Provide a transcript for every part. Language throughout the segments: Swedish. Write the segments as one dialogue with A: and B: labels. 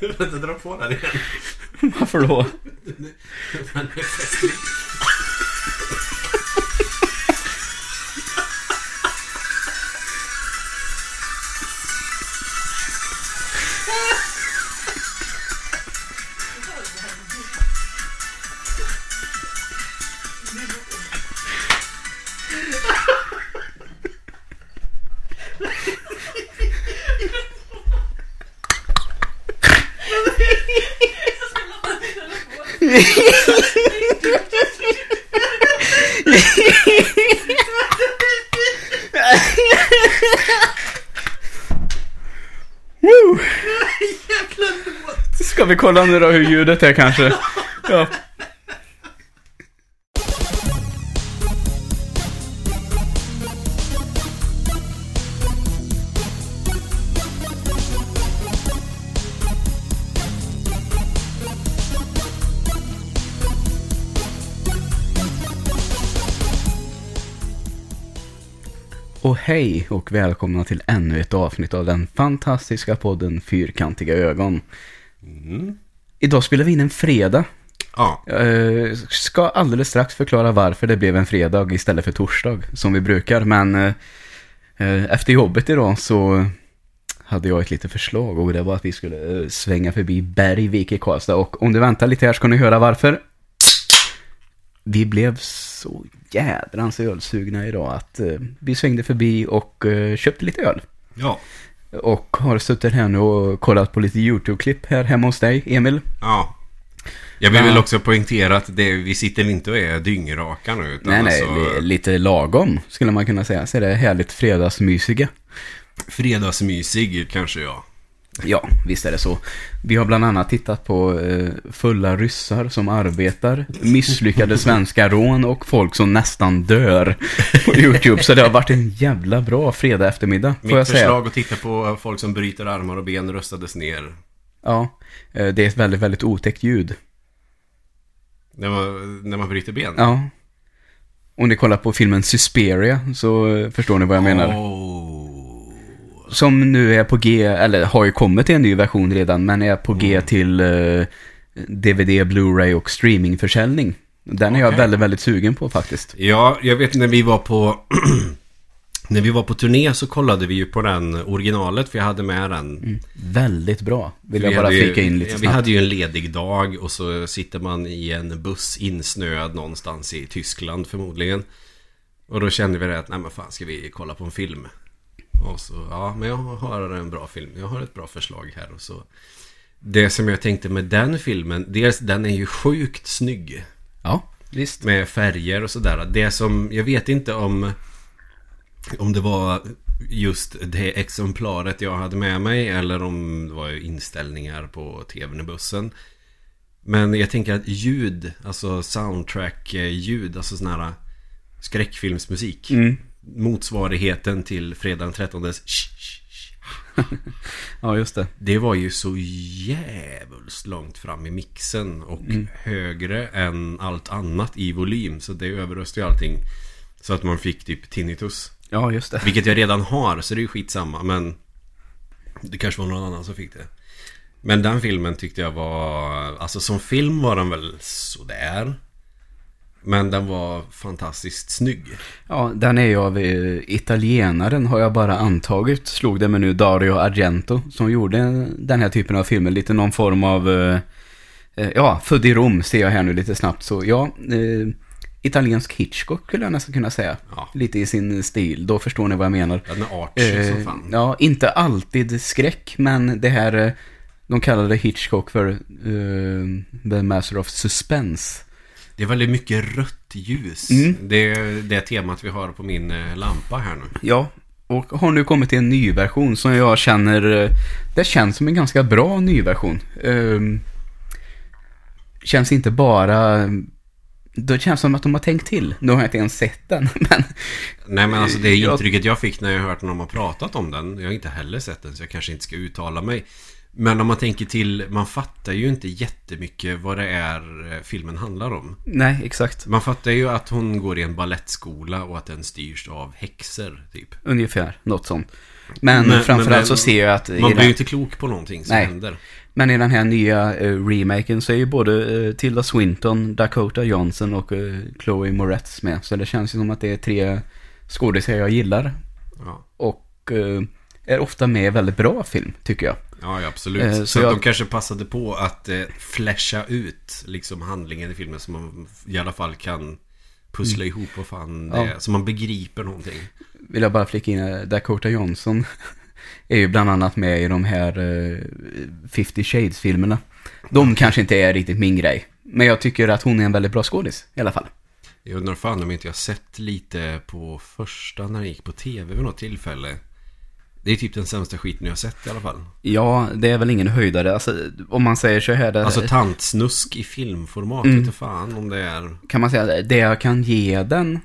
A: Vänta, dra på den igen.
B: Varför då?
A: Den är festlig.
B: Vi kolla nu då hur ljudet är kanske? Ja. Och hej och välkomna till ännu ett avsnitt av den fantastiska podden Fyrkantiga ögon.
A: Mm.
B: Idag spelar vi in en fredag.
A: Ja,
B: Eh, ska alldeles strax förklara varför det blev en fredag istället för torsdag som vi brukar. Men eh, eh, efter jobbet idag så hade jag ett litet förslag och det var att vi skulle svänga förbi Bergvik i Karlstad. Och om du väntar lite här ska ni höra varför. Vi blev så jädrans ölsugna idag att vi svängde förbi och köpte lite öl.
A: ja,
B: Och har suttit här nu och kollat på lite YouTube-klipp här hemma hos dig, Emil.
A: ja. Jag vill
B: Ja.
A: väl också poängtera att det, vi sitter inte och är dyngraka nu. Utan
B: Nej, nej,
A: alltså,
B: li- lite lagom skulle man kunna säga. Så det är härligt fredagsmysiga.
A: Fredagsmysig kanske jag.
B: Ja, visst är det så. Vi har bland annat tittat på eh, fulla ryssar som arbetar, misslyckade svenska rån och folk som nästan dör på YouTube. Så det har varit en jävla bra fredag eftermiddag,
A: Mitt
B: jag säga.
A: förslag att titta på folk som bryter armar och ben röstades ner.
B: Ja, eh, det är ett väldigt, väldigt otäckt ljud.
A: När man, när man bryter ben.
B: Ja. Om ni kollar på filmen Suspiria så eh, förstår ni vad jag menar. Som nu är på G, eller har ju kommit till en ny version redan, men är på G
A: Mm.
B: till eh, DVD, Blu-ray och streamingförsäljning. Den är jag
A: Okej.
B: väldigt, väldigt sugen på faktiskt.
A: Ja, jag vet när vi var på När vi var på turné så kollade vi ju på den originalet för jag hade med den.
B: Väldigt bra, vill jag bara
A: hade ju-
B: flika in lite
A: ja, Vi
B: snabbt.
A: hade ju en ledig dag och så sitter man i en buss insnöad någonstans i Tyskland förmodligen. Och då kände vi det att, nej men fan ska vi kolla på en film? Och så, ja men jag har en bra film, jag har ett bra förslag här och så. Det som jag tänkte med den filmen, dels den är ju sjukt snygg.
B: Ja, visst.
A: Med färger och sådär. Det som, jag vet inte om Om det var just det exemplaret jag hade med mig eller om det var inställningar på tvn i bussen. Men jag tänker att ljud, alltså soundtrack-ljud, alltså sån här skräckfilmsmusik.
B: Mm.
A: Motsvarigheten till fredag den 13
B: Ja, just det.
A: Det var ju så jävligt långt fram i mixen och
B: Mm.
A: högre än allt annat i volym. Så det överröstade ju allting. Så att man fick typ tinnitus.
B: Ja, just det.
A: Vilket jag redan har, så det är ju skitsamma. Men det kanske var någon annan som fick det. Men den filmen tyckte jag var... Alltså som film var den väl sådär. Men den var fantastiskt snygg.
B: Ja, den är ju av eh, italienaren har jag bara antagit. Slog det med nu Dario Argento som gjorde den här typen av filmer. Lite någon form av, eh, eh, ja, född i Rom ser jag här nu lite snabbt. Så ja, eh, italiensk Hitchcock skulle jag nästan kunna säga.
A: Ja.
B: Lite i sin stil, då förstår ni vad jag menar.
A: Den är som
B: Eh,
A: fan.
B: ja, inte alltid skräck, men det här, de kallade Hitchcock för eh, The Master of Suspense.
A: Det är väldigt mycket rött ljus.
B: Mm.
A: Det är det temat vi har på min eh, lampa här nu.
B: Ja, och har nu kommit till en ny version som jag känner, eh, det känns som en ganska bra ny version. Ehm, känns inte bara, det känns som att de har tänkt till. Nu har jag inte ens sett den, men
A: Nej men alltså det intrycket jag fick när jag hört någon har pratat om den. Jag har inte heller sett den så jag kanske inte ska uttala mig. Men om man tänker till, man fattar ju inte jättemycket vad det är eh, filmen handlar om.
B: nej, exakt.
A: Man fattar ju att hon går i en ballettskola och att den styrs av häxor typ.
B: Ungefär, något sånt. Men,
A: Men-
B: framförallt så ser jag att...
A: Man blir
B: den-
A: ju inte klok på någonting som
B: Nej.
A: händer.
B: Men i den här nya eh, remaken så är ju både uh, Tilda Swinton, Dakota Johnson och eh, Chloe Moretz med. Så det känns ju som att det är tre skådespelare jag gillar.
A: Ja,
B: Och eh, är ofta med i väldigt bra film, tycker jag.
A: Ja ja, absolut.
B: Eh,
A: så
B: så jag-
A: de kanske passade på att eh, flasha ut liksom handlingen i filmen så man i alla fall kan pussla ihop vad fan
B: Mm. Ja.
A: Så man begriper någonting.
B: Vill jag bara flika in, eh, Dakota Johnson är ju bland annat med i de här uh, 50 Shades-filmerna. De kanske inte är riktigt min grej. Men jag tycker att hon är en väldigt bra skådis i alla fall.
A: Jag undrar fan om inte jag sett lite på första när den gick på tv vid något tillfälle. Det är typ den sämsta skiten jag har sett i alla fall.
B: Ja, det är väl ingen höjdare. Alltså, om man säger så här, det,
A: Alltså tantsnusk i filmformat,
B: Mm.
A: inte fan om det är...
B: kan man säga, det jag kan ge den,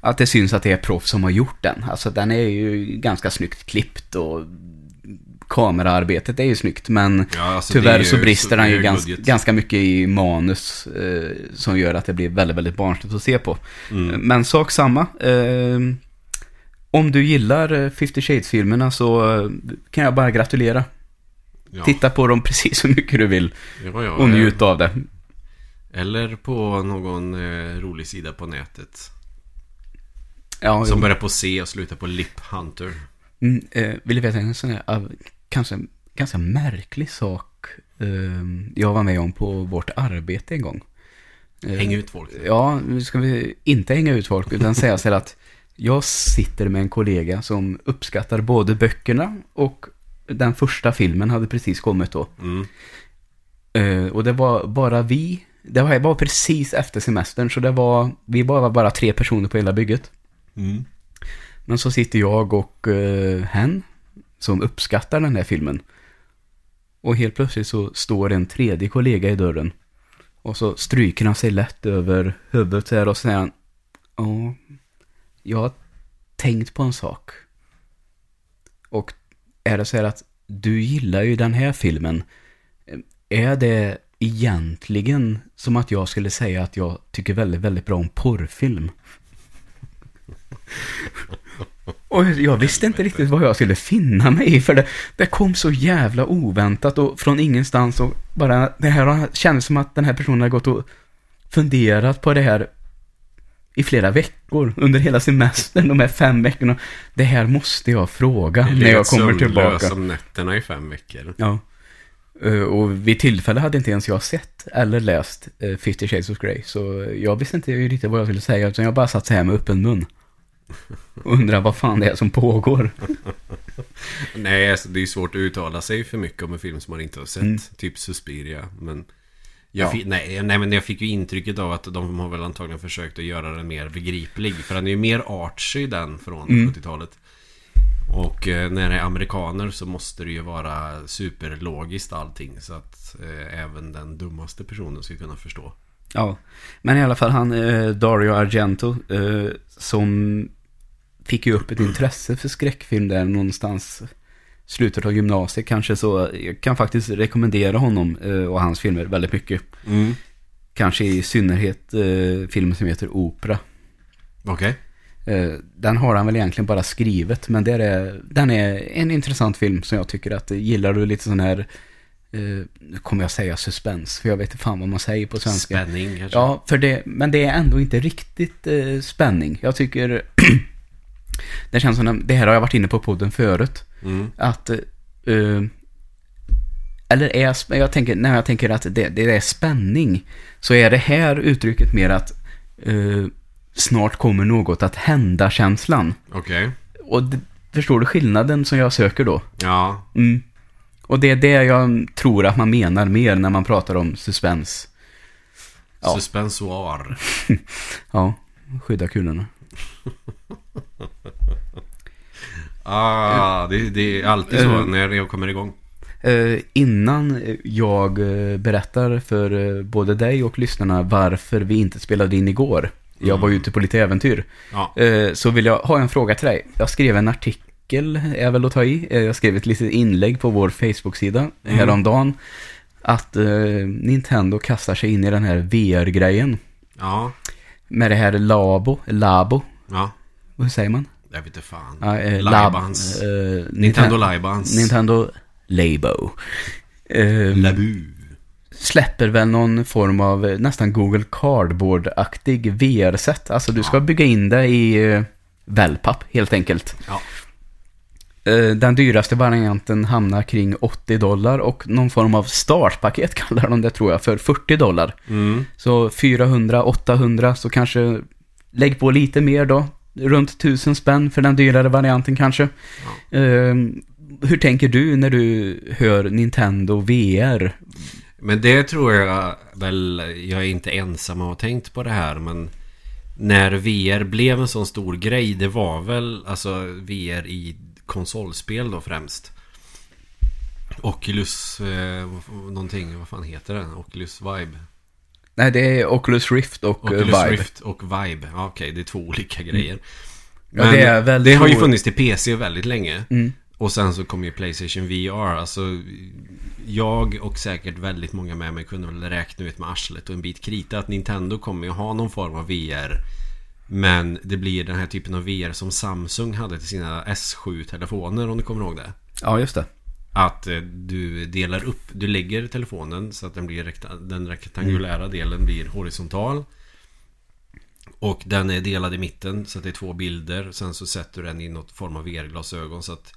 B: att det syns att det är proffs som har gjort den. Alltså den är ju ganska snyggt klippt och kameraarbetet är ju snyggt, men
A: Ja, alltså,
B: tyvärr så brister den ju
A: hög
B: gans,
A: budget.
B: ganska mycket i manus eh, som gör att det blir väldigt, väldigt barnsligt att se på.
A: Mm.
B: Men sak samma. Eh, om du gillar eh, 50 Shades-filmerna så eh, kan jag bara gratulera.
A: Ja.
B: Titta på dem precis så mycket du vill
A: Ja, ja,
B: och njut av det.
A: Eller på någon eh, rolig sida på nätet. Som
B: jo.
A: börjar på C och slutar på Lip Hunter.
B: Mm, eh, vill du veta en sån här, av- kanske ganska märklig sak eh, jag var med om på vårt arbete en gång. Eh,
A: Häng ut folk.
B: Ja, nu ska vi inte hänga ut folk, utan säga så här att jag sitter med en kollega som uppskattar både böckerna och den första filmen hade precis kommit då.
A: Mm.
B: Eh, och det var bara vi, det var bara precis efter semestern, så det var, vi bara var bara tre personer på hela bygget.
A: Mm.
B: Men så sitter jag och uh, hen som uppskattar den här filmen. Och helt plötsligt så står en tredje kollega i dörren. Och så stryker han sig lätt över huvudet här och säger han, Ja, jag har tänkt på en sak. Och är det så här att du gillar ju den här filmen. Är det egentligen som att jag skulle säga att jag tycker väldigt, väldigt bra om porrfilm? Och jag visste inte riktigt vad jag skulle finna mig i, för det, det kom så jävla oväntat och från ingenstans och bara, det här kändes som att den här personen har gått och funderat på det här i flera veckor under hela semestern, de här fem veckorna. Det här måste jag fråga när jag kommer tillbaka.
A: som nätterna i fem veckor.
B: Ja. Eh, Och vid tillfälle hade inte ens jag sett eller läst uh, 50 Shades of Grey. Så jag visste inte riktigt vad jag skulle säga, utan jag bara satt så här med öppen mun. Och undrar vad fan det är som pågår.
A: Nej, alltså, det är svårt att uttala sig för mycket om en film som man inte har sett.
B: Mm.
A: Typ Suspiria. Men
B: Ja.
A: fick, nej, nej, men jag fick ju intrycket av att de har väl antagligen försökt att göra den mer begriplig. För den är ju mer artsy den från
B: Mm.
A: 70-talet. Och eh, när det är amerikaner så måste det ju vara superlogiskt allting. Så att eh, även den dummaste personen ska kunna förstå.
B: Ja, men i alla fall han, eh, Dario Argento, eh, som fick ju upp ett intresse för skräckfilm där någonstans slutet av gymnasiet kanske så. Jag kan faktiskt rekommendera honom eh, och hans filmer väldigt mycket. Kanske i synnerhet eh, filmen som heter Opera.
A: Okej.
B: Eh, den har han väl egentligen bara skrivit, men det är, den är en intressant film som jag tycker att, gillar du lite sån här, nu kommer jag säga suspens, för jag vet inte fan vad man säger på svenska.
A: Spänning kanske.
B: Ja, för det, men det är ändå inte riktigt eh, spänning. Jag tycker, det känns som, det här har jag varit inne på podden förut,
A: Mm.
B: att, eh, eller är, jag tänker, när jag tänker att det, det är spänning, så är det här uttrycket mer att eh, snart kommer något att hända-känslan.
A: Okej.
B: Och det, förstår du skillnaden som jag söker då?
A: Ja.
B: Mm. Och det är det jag tror att man menar mer när man pratar om suspens. Ja.
A: Suspensoar.
B: Ja, skydda kulorna.
A: Ah, det, det är alltid så
B: Eh.
A: när jag kommer igång.
B: Eh, innan jag eh, berättar för både dig och lyssnarna varför vi inte spelade in igår. Jag var ute på lite äventyr.
A: Ja.
B: Så vill jag ha en fråga till dig. Jag skrev en artikel, är väl att ta i. Jag skrev ett litet inlägg på vår Facebook-sida
A: Mm.
B: häromdagen. Att Nintendo kastar sig in i den här VR-grejen.
A: Ja.
B: Med det här Labo, Labo,
A: Ja.
B: Vad säger man?
A: Jag vet inte fan.
B: Ja, eh,
A: Laibans.
B: Eh,
A: Nintendo
B: Ninten-
A: Laibans.
B: Nintendo Labo. Eh,
A: Labu.
B: släpper väl någon form av eh, nästan Google Cardboard-aktig VR-set. Alltså du ska
A: Ja.
B: bygga in det i eh, wellpapp helt enkelt.
A: Ja.
B: Eh, Den dyraste varianten hamnar kring 80 dollar och någon form av startpaket kallar de det tror jag för 40 dollar.
A: Mm.
B: Så 400, 800 så kanske lägg på lite mer då. Runt 1000 spänn för den dyrare varianten kanske. Eh, hur tänker du när du hör Nintendo VR?
A: Men det tror jag väl, jag är inte ensam och har tänkt på det här men när VR blev en sån stor grej, det var väl alltså VR i konsolspel då främst. Oculus, eh, någonting, vad fan heter den? Oculus Vibe?
B: Nej, det är Oculus Rift och eh,
A: Oculus
B: Vibe.
A: Rift och Vibe. Ja, okej, det är två olika grejer.
B: Ja, det är väl
A: det har ju funnits till PC väldigt länge.
B: Mm.
A: Och sen så kom ju Playstation VR. Alltså, jag och säkert väldigt många med mig kunde väl räkna ut med arslet och en bit krita att Nintendo kommer ju ha någon form av VR. Men det blir den här typen av VR som Samsung hade till sina S7-telefoner om du kommer ihåg det.
B: Ja, just det.
A: Att eh, du delar upp, du lägger telefonen så att den, blir rekta, den rektangulära delen blir horisontal. Och den är delad i mitten så att det är två bilder. Sen så sätter du den i något form av VR-glasögon så att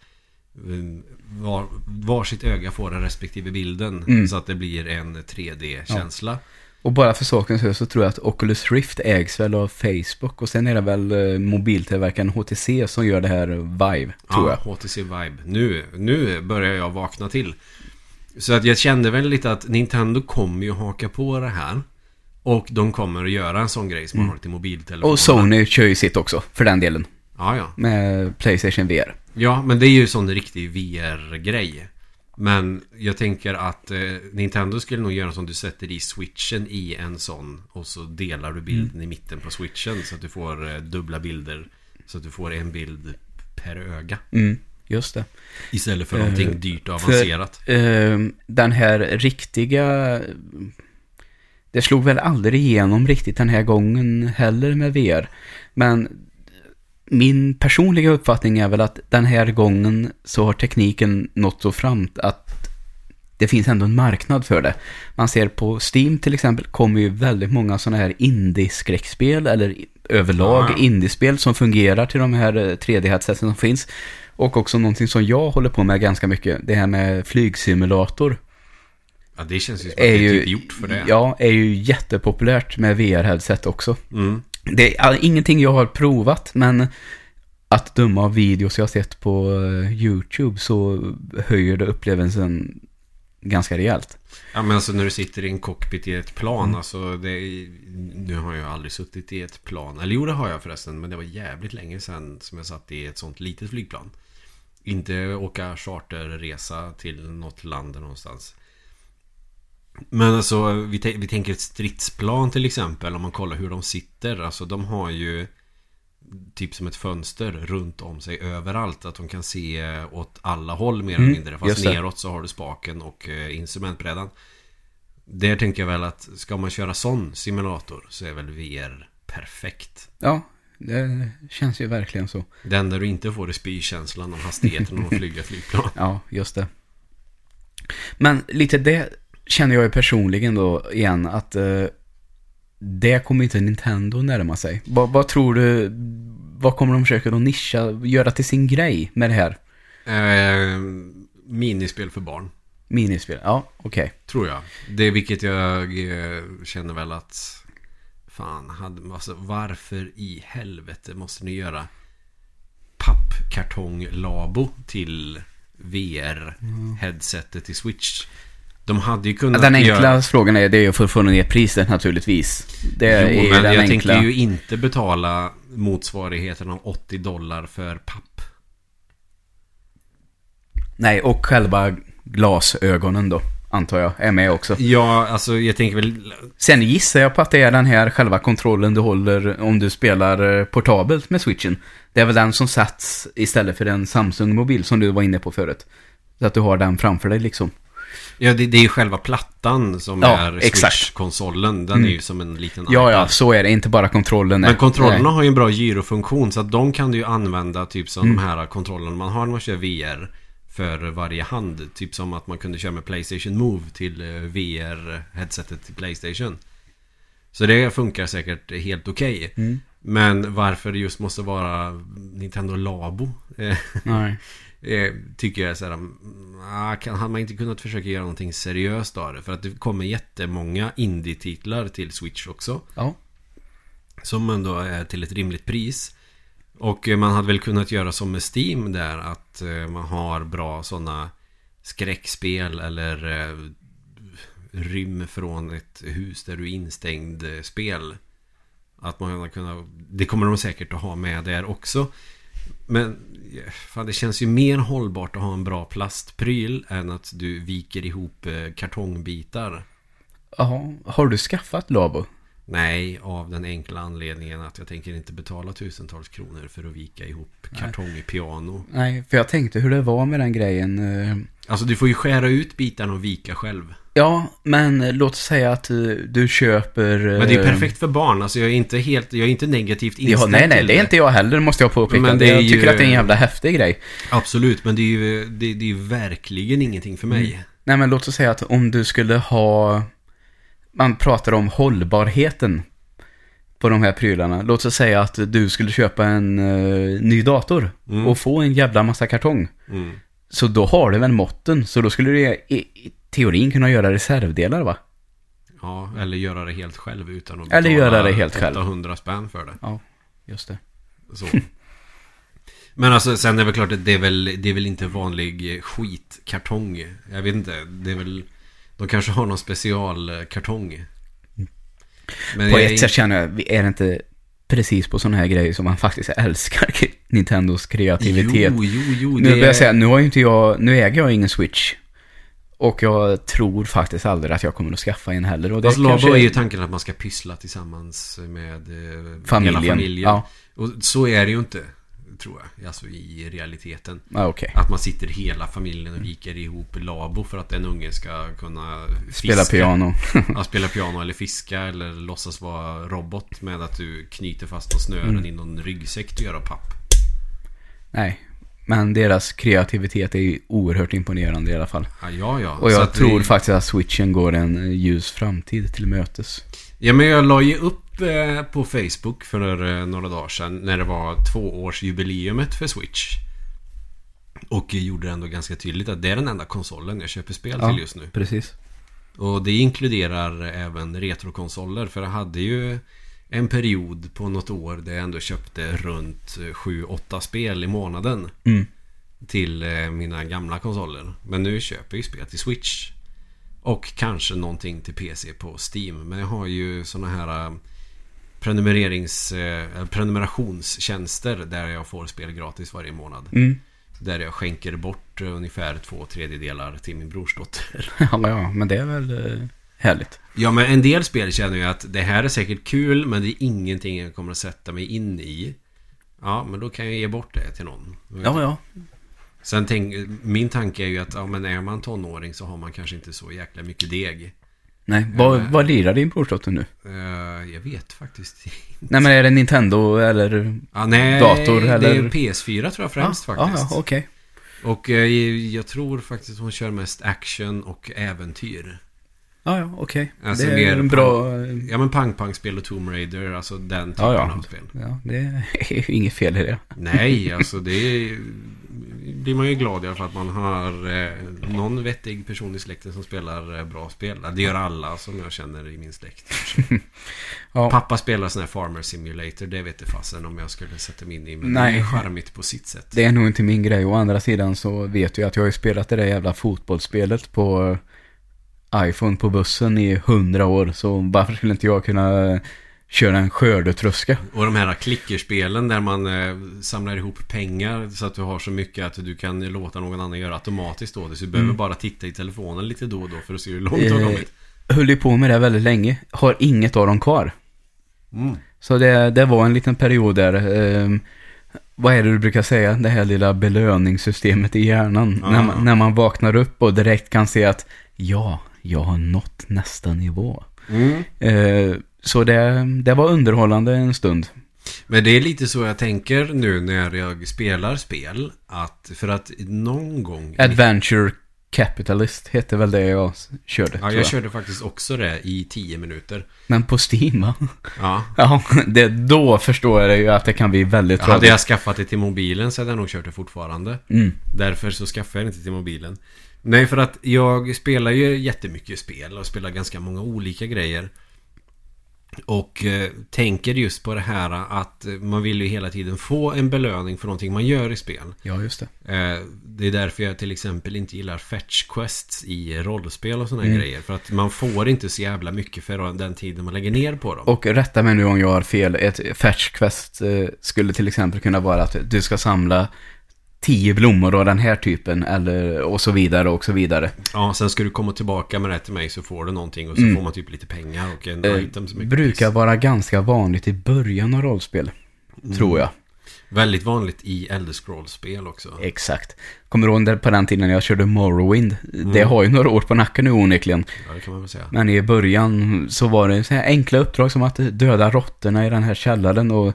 A: um, var, var sitt öga får den respektive bilden.
B: Mm.
A: Så att det blir en 3D-känsla.
B: Och bara för sakens skull så tror jag att Oculus Rift ägs väl av Facebook och sen är det väl eh, mobiltillverkaren HTC som gör det här Vive, tror
A: ja,
B: jag.
A: HTC Vibe. Nu, nu börjar jag vakna till. Så att jag kände väl lite att Nintendo kommer ju haka på det här. Och de kommer att göra en sån grej som man har till mobiltelefoner.
B: Mm. Och Sony kör ju sitt också, för den delen.
A: Ja, ja.
B: Med Playstation VR.
A: Ja, men det är ju sån riktig VR-grej. Men jag tänker att eh, Nintendo skulle nog göra som du sätter i switchen i en sån och så delar du bilden
B: Mm.
A: i mitten på switchen så att du får eh, dubbla bilder. Så att du får en bild per öga.
B: Mm, just det.
A: Istället för någonting dyrt och
B: för-
A: avancerat.
B: Eh, den här riktiga... Det slog väl aldrig igenom riktigt den här gången heller med VR. Men min personliga uppfattning är väl att den här gången så har tekniken nått så fram att det finns ändå en marknad för det. Man ser på Steam till exempel kommer ju väldigt många sådana här indie-skräckspel eller överlag
A: Ja, ja.
B: indiespel som fungerar till de här eh, 3D-headseten som finns. Och också någonting som jag håller på med ganska mycket, det här med flygsimulator.
A: Ja, det känns ju som att
B: Är
A: det är typ gjort för det.
B: Ja, är ju jättepopulärt med VR-headset också.
A: Mm.
B: Det är ingenting jag har provat, men att döma av videos jag har sett på eh, YouTube så höjer det upplevelsen ganska rejält.
A: Ja men alltså när du sitter i en cockpit i ett plan
B: Mm.
A: alltså det är, Nu har jag aldrig suttit i ett plan Eller jo det har jag förresten Men det var jävligt länge sedan som jag satt i ett sånt litet flygplan Inte åka charterresa till något land någonstans Men alltså vi, vi tänker ett stridsplan till exempel Om man kollar hur de sitter. Alltså de har ju Typ som ett fönster runt om sig överallt Att de kan se åt alla håll mer eller
B: Mm,
A: mindre. Fast neråt så har du spaken och eh, instrumentbrädan. Där tänker jag väl att Ska man köra sån simulator Så är väl VR perfekt.
B: Ja, det känns ju verkligen så.
A: Det enda du inte får är spykänslan om hastigheten om att flyga flygplan.
B: Ja, just det. Men lite det känner jag ju personligen då igen att eh, det kommer inte Nintendo närma sig. Vad, vad tror du, vad kommer de försöka då nischa, göra till sin grej med det här?
A: eh, Minispel för barn
B: Minispel? Ja, okej.
A: Tror jag. Det är vilket jag eh, känner väl att Fan, hade, alltså, varför i helvete måste ni göra pappkartong-labo till VR-headsetet i Switch? De hade ju kunnat
B: Den enkla
A: göra...
B: frågan är, det är ju för att få ner priset naturligtvis. Det är
A: Jo,
B: ju
A: men
B: den
A: jag
B: enkla.
A: tänker ju inte betala motsvarigheten av 80 dollar för papp.
B: Nej, och själva glasögonen då, antar jag, är med också.
A: Ja, alltså jag tänker väl...
B: Sen gissar jag på att det är den här själva kontrollen du håller om du spelar eh, portabelt med switchen. Det är väl den som satts istället för en Samsung-mobil som du var inne på förut. Så att du har den framför dig liksom.
A: Ja, det, det är ju själva plattan som
B: Ja,
A: är. Switch-konsolen. Den
B: Mm.
A: är ju som en liten
B: Ja, ja,
A: iPad.
B: så är det. Inte bara kontrollen.
A: Men kontrollerna
B: Nej.
A: har ju en bra gyrofunktion så att de kan du ju använda typ som
B: Mm.
A: de här kontrollerna man har när man kör VR för varje hand. Typ som att man kunde köra med Playstation Move till eh, VR-headsetet till Playstation. Så det funkar säkert helt okej.
B: Mm.
A: Men varför det just måste vara Nintendo Labo eh,
B: Nej.
A: Eh, tycker jag är såhär, mm, ah, kan, hade man inte kunnat försöka göra någonting seriöst av det? För att det kommer jättemånga indie-titlar till Switch också.
B: Ja.
A: Som ändå är till ett rimligt pris. Och eh, man hade väl kunnat göra som med Steam där att eh, man har bra sådana skräckspel eller eh, rym från ett hus där du är instängd spel. Att man kunnat, det kommer de säkert att ha med där också. Men fan, det känns ju mer hållbart att ha en bra plastpryl än att du viker ihop eh, kartongbitar.
B: Jaha, har du skaffat Labo?
A: Nej, av den enkla anledningen att jag tänker inte betala tusentals kronor för att vika ihop kartongpiano.
B: Nej, för jag tänkte hur det var med den grejen. eh,
A: Alltså du får ju skära ut bitarna och vika själv.
B: Ja, men eh, låt säga att eh, du köper...
A: Men det är ju perfekt för barn. Alltså jag är inte helt, jag är inte negativt
B: Ja,
A: inställd
B: nej, nej,
A: till
B: det är inte jag heller, måste jag påpeka.
A: Men det
B: jag tycker
A: ju-
B: att det är en jävla häftig grej.
A: Absolut, men det är ju det, det är verkligen ingenting för mig.
B: Mm. Nej, men låt oss säga att om du skulle ha... Man pratar om hållbarheten på de här prylarna. Låt oss säga att du skulle köpa en eh, ny dator
A: Mm.
B: och få en jävla massa kartong.
A: Mm.
B: Så då har du väl måtten, så då skulle du i, i teorin kunna göra reservdelar va?
A: Ja, eller göra det helt själv utan att
B: Eller göra det helt själv.
A: 800 spänn för det.
B: Ja, just det.
A: Så. Men alltså sen är det väl klart att det är väl, det är väl inte vanlig skitkartong. Jag vet inte, det är väl... De kanske har någon specialkartong. Men
B: På ett sätt känner jag, är det inte precis på sådana här grejer som man faktiskt älskar Nintendos kreativitet?
A: Jo, jo, jo.
B: nu
A: det
B: vill jag säga, nu har inte jag, nu äger jag ingen Switch. Och jag tror faktiskt aldrig att jag kommer att skaffa en heller. Och det
A: Labo
B: kanske
A: är ju tanken att man ska pyssla tillsammans med eh,
B: familjen.
A: hela familjen.
B: Ja,
A: Och så är det ju inte, tror jag. Alltså i realiteten.
B: ja okej.
A: Att man sitter hela familjen och viker ihop Labo för att en unge ska kunna fiska.
B: Spela piano.
A: Ja, spela piano eller fiska eller låtsas vara robot med att du knyter fast snören
B: Mm.
A: i någon ryggsäck du gör av papp.
B: Nej, men deras kreativitet är ju oerhört imponerande i alla fall.
A: Ja, ja. ja.
B: Och jag tror
A: det-
B: faktiskt att Switchen går en ljus framtid till mötes.
A: Ja, men jag la ju upp eh, på Facebook för eh, några dagar sedan när det var tvåårsjubileumet för Switch. Och gjorde det ändå ganska tydligt att det är den enda konsolen jag köper spel
B: Ja.
A: till just nu.
B: Precis.
A: Och det inkluderar även retrokonsoler för jag hade ju en period på något år där jag ändå köpte runt 7-8 spel i månaden
B: Mm.
A: till eh, mina gamla konsoler. Men nu köper jag ju spel till Switch. Och kanske någonting till PC på Steam. Men jag har ju såna här eh, prenumererings, eh, prenumerationstjänster där jag får spel gratis varje månad.
B: Mm.
A: Där jag skänker bort eh, ungefär två tredjedelar till min brorsdotter.
B: Ja, ja, men det är väl eh, härligt.
A: Ja, men en del spel känner jag att det här är säkert kul, men det är ingenting jag kommer att sätta mig in i. Ja, men då kan jag ge bort det till någon.
B: Ja, ja.
A: Sen tänk, min tanke är ju att ja, men är man tonåring så har man kanske inte så jäkla mycket deg.
B: Nej, vad,
A: men-
B: vad lirar din brorsdotter nu?
A: Eh, jag vet faktiskt inte.
B: Nej, men är det Nintendo eller?
A: Ja, nej,
B: Dator,
A: det
B: eller?
A: är PS4 tror jag främst
B: ja,
A: faktiskt.
B: Ja, okej.
A: Och eh, jag tror faktiskt hon kör mest action och äventyr.
B: Ja, ja, okej.
A: Alltså
B: det är
A: mer
B: en bra...
A: Ja men pang-pang-spel och Tomb Raider, alltså den typen
B: Ja, ja.
A: av spel.
B: Ja, det är inget fel i det.
A: Nej, alltså det är, blir man ju glad i alla fall att man har eh, någon vettig person i släkten som spelar eh, bra spel. Det gör alla som jag känner i min släkt.
B: Ja,
A: Pappa spelar sån här Farmer Simulator, det vet jag fasen om jag skulle sätta mig in i. Men
B: Nej.
A: det är charmigt på sitt sätt.
B: det är nog inte min grej. Å andra sidan så vet jag att jag har ju spelat det där jävla fotbollsspelet på iPhone på bussen i hundra år. Så varför skulle inte jag kunna köra en skördetröska?
A: Och de här klickerspelen där man eh, samlar ihop pengar så att du har så mycket att du kan låta någon annan göra automatiskt då. Så du behöver bara titta i telefonen lite då och då för att se hur långt du har
B: Eh,
A: kommit.
B: höll ju på med det väldigt länge. Har inget av dem kvar.
A: Mm.
B: Så det, det var en liten period där. ehm, vad är det du brukar säga? Det här lilla belöningssystemet i hjärnan.
A: Ja.
B: När, man, när man vaknar upp och direkt kan se att ja, jag har nått nästa nivå.
A: Mm.
B: Eh, så det, det var underhållande en stund.
A: Men det är lite så jag tänker nu när jag spelar spel. Att för att någon gång...
B: Adventure Capitalist heter väl det jag körde.
A: Ja, jag
B: jag.
A: körde faktiskt också det i 10 minuter.
B: Men på Steam va?
A: Ja.
B: Ja, det, då förstår jag ju att det kan bli väldigt
A: Hade
B: tradigt.
A: jag skaffat det till mobilen så hade jag nog kört det fortfarande.
B: Mm.
A: Därför så skaffade jag det inte till mobilen. Nej, för att jag spelar ju jättemycket spel och spelar ganska många olika grejer. Och eh, tänker just på det här att man vill ju hela tiden få en belöning för någonting man gör i spel.
B: Ja, just det.
A: Eh, det är därför jag till exempel inte gillar fetch quests i rollspel och sådana
B: Mm.
A: grejer. För att man får inte så jävla mycket för den tiden man lägger ner på dem.
B: Och rätta mig nu om jag har fel. Ett fetch quest eh, skulle till exempel kunna vara att du ska samla tio blommor av den här typen eller och så vidare och så vidare.
A: Ja, sen ska du komma tillbaka med det till mig så får du någonting och så
B: Mm.
A: får man typ lite pengar och en
B: Eh,
A: item som är
B: brukar vara ganska vanligt i början av rollspel.
A: Mm.
B: Tror jag.
A: Väldigt vanligt i Elder Scrolls-spel också.
B: Exakt. Kommer du ihåg på den tiden jag körde Morrowind? Det
A: Mm.
B: har ju några år på nacken nu onekligen.
A: Ja, det kan man väl säga.
B: Men i början så var det så här enkla uppdrag som att döda råttorna i den här källaren och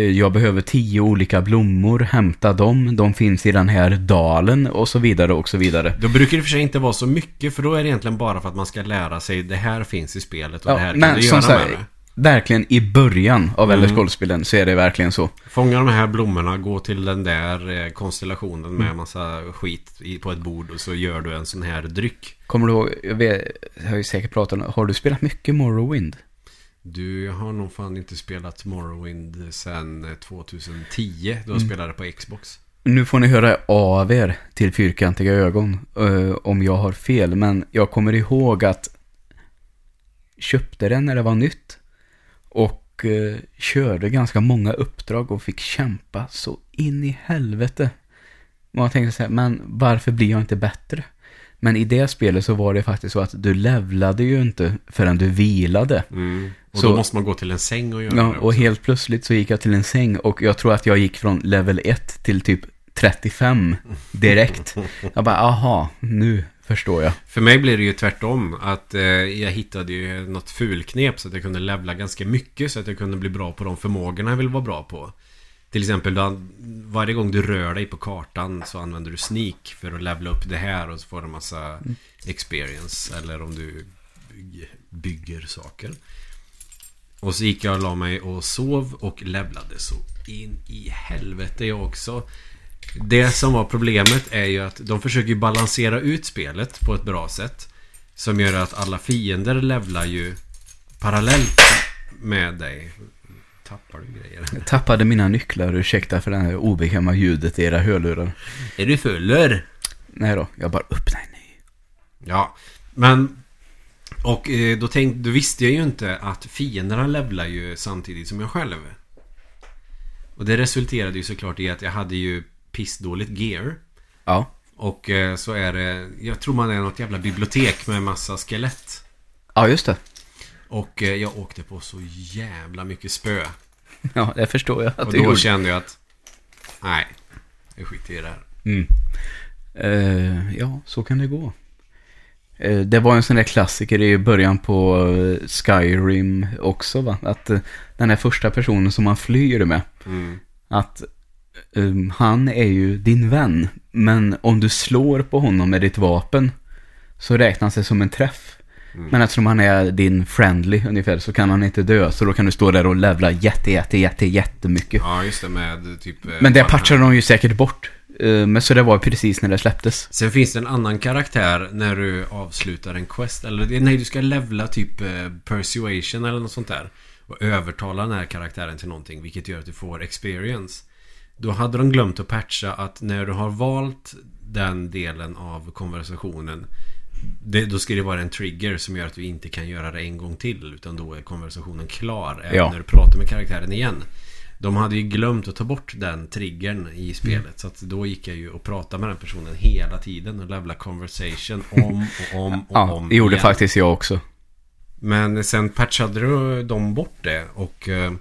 B: jag behöver tio olika blommor, hämta dem, de finns i den här dalen och så vidare och så vidare.
A: Då brukar det för sig inte vara så mycket för då är det egentligen bara för att man ska lära sig det här finns i spelet och
B: Ja,
A: det här kan
B: men
A: du
B: som
A: göra
B: sagt,
A: med det.
B: verkligen i början av
A: Mm.
B: Elder Scrolls-spelen så är det verkligen så.
A: Fånga de här blommorna, gå till den där eh, konstellationen med massa skit på ett bord och så gör du en sån här dryck.
B: Kommer du ihåg, jag, vet, jag har ju säkert pratat om, har du spelat mycket Morrowind?
A: Du, har nog fan inte spelat Morrowind sen eh, 2010 då jag
B: Mm.
A: spelade på Xbox.
B: Nu får ni höra av er till fyrkantiga ögon eh, om jag har fel, men jag kommer ihåg att köpte den när det var nytt och eh, körde ganska många uppdrag och fick kämpa så in i helvete. Och jag tänkte så här, men varför blir jag inte bättre? Men i det spelet så var det faktiskt så att du levlade ju inte förrän du vilade.
A: Mm. Och
B: Så-
A: då måste man gå till en säng och göra
B: Ja,
A: det
B: och
A: också.
B: helt plötsligt så gick jag till en säng och jag tror att jag gick från level 1 till typ 35 direkt. Jag bara, aha, nu förstår jag.
A: För mig blev det ju tvärtom. Att eh, jag hittade ju något fulknep så att jag kunde levla ganska mycket. Så att jag kunde bli bra på de förmågorna jag vill vara bra på. Till exempel då, varje gång du rör dig på kartan så använder du sneak för att levla upp det här och så får du en massa experience. Eller om du bygger saker. Och så gick jag och la mig och sov och levlade så in i helvete jag också. Det som var problemet är ju att de försöker balansera ut spelet på ett bra sätt. Som gör att alla fiender levlar ju parallellt med dig. Tappar du grejer?
B: Jag tappade mina nycklar, ursäkta för det här obekväma ljudet i era hörlurar.
A: Är du fuller?
B: Nej då, jag bara öppnar en ny.
A: Ja, men... Och eh, då, tänkte, då visste jag ju inte att fienderna levlar ju samtidigt som jag själv. Och det resulterade ju såklart i att jag hade ju pissdåligt gear.
B: Ja,
A: Och eh, så är det, jag tror man är något jävla bibliotek med massa skelett.
B: ja just det.
A: Och eh, jag åkte på så jävla mycket spö.
B: Ja, det förstår jag att
A: Och då
B: gjorde.
A: kände jag att, nej, jag skiter i det här.
B: Mm. Eh, ja, så kan det gå. Eh, det var en sån där klassiker i början på Skyrim också va? Att eh, den här första personen som man flyr med.
A: Mm.
B: Att um, han är ju din vän. Men om du slår på honom med ditt vapen så räknas det som en träff.
A: Mm.
B: Men eftersom han är din friendly ungefär så kan han inte dö. Så då kan du stå där och levla jätte, jätte, jätte, jättemycket.
A: Ja, just det med typ... eh,
B: Men det patchar de ju säkert bort. Eh, Men så det var precis när det släpptes.
A: Sen finns det en annan karaktär när du avslutar en quest. Eller nej, du ska levla typ eh, persuasion eller något sånt där. Och övertala den här karaktären till någonting. Vilket gör att du får experience. Då hade de glömt att patcha att när du har valt den delen av konversationen. Det, då ska det vara en trigger som gör att du inte kan göra det en gång till. Utan då är konversationen klar. Även
B: Ja.
A: när du pratar med karaktären igen. De hade ju glömt att ta bort den triggern i spelet. Så att då gick jag ju och pratade med den personen hela tiden och levla conversation om och om och
B: Ja,
A: om
B: det gjorde
A: igen.
B: faktiskt jag också.
A: Men sen patchade de bort det och eh,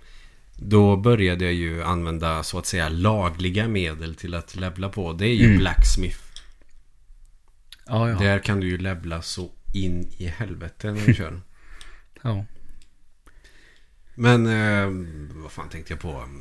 A: Då började jag ju använda så att säga lagliga medel till att levla på. Det är ju
B: Mm.
A: Blacksmith.
B: Ja, ja.
A: Där kan du ju levla så in i helvete när du kör.
B: ja.
A: Men eh, vad fan tänkte jag på?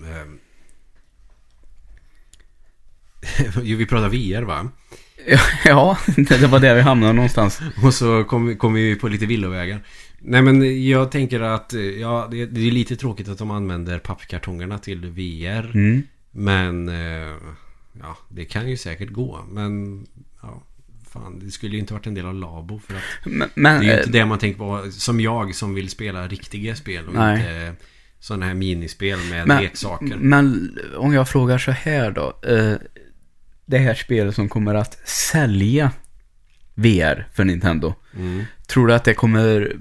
A: Eh, vi pratar VR va?
B: Ja, det var där vi hamnade någonstans.
A: Och så kom, kom vi på lite villovägar. Nej men jag tänker att eh, ja, det, det är lite tråkigt att de använder pappkartongerna till VR.
B: Mm.
A: Men eh, ja, det kan ju säkert gå. Men ja, fan, det skulle ju inte varit en del av Labo. För att
B: Men, men
A: det är ju
B: eh,
A: inte det man tänker på som jag som vill spela riktiga spel och
B: Nej.
A: inte sådana här minispel med
B: Men-
A: leksaker.
B: Men om jag frågar så här då. Eh, det här spelet som kommer att sälja VR för Nintendo.
A: Mm.
B: Tror du att det kommer...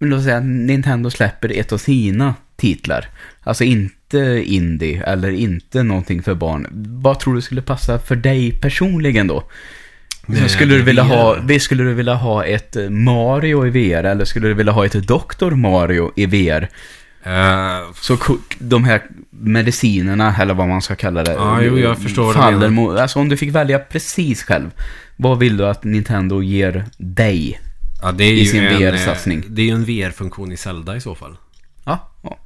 B: Låt säga att Nintendo släpper ett av sina titlar. Alltså inte indie eller inte någonting för barn. Vad tror du skulle passa för dig personligen då?
A: Med
B: skulle, du vilja ha, skulle du vilja ha ett eh, Mario i VR eller skulle du vilja ha ett Dr. Mario i VR?
A: Eh,
B: Så de här medicinerna, eller vad man ska kalla det.
A: Ja, jo, jag förstår
B: faller mot, Alltså om du fick välja precis själv. Vad vill du att Nintendo ger dig?
A: ja, det är
B: i sin
A: eh,
B: VR-satsning.
A: Det är ju en VR-funktion i Zelda i så fall.
B: Ja, ja.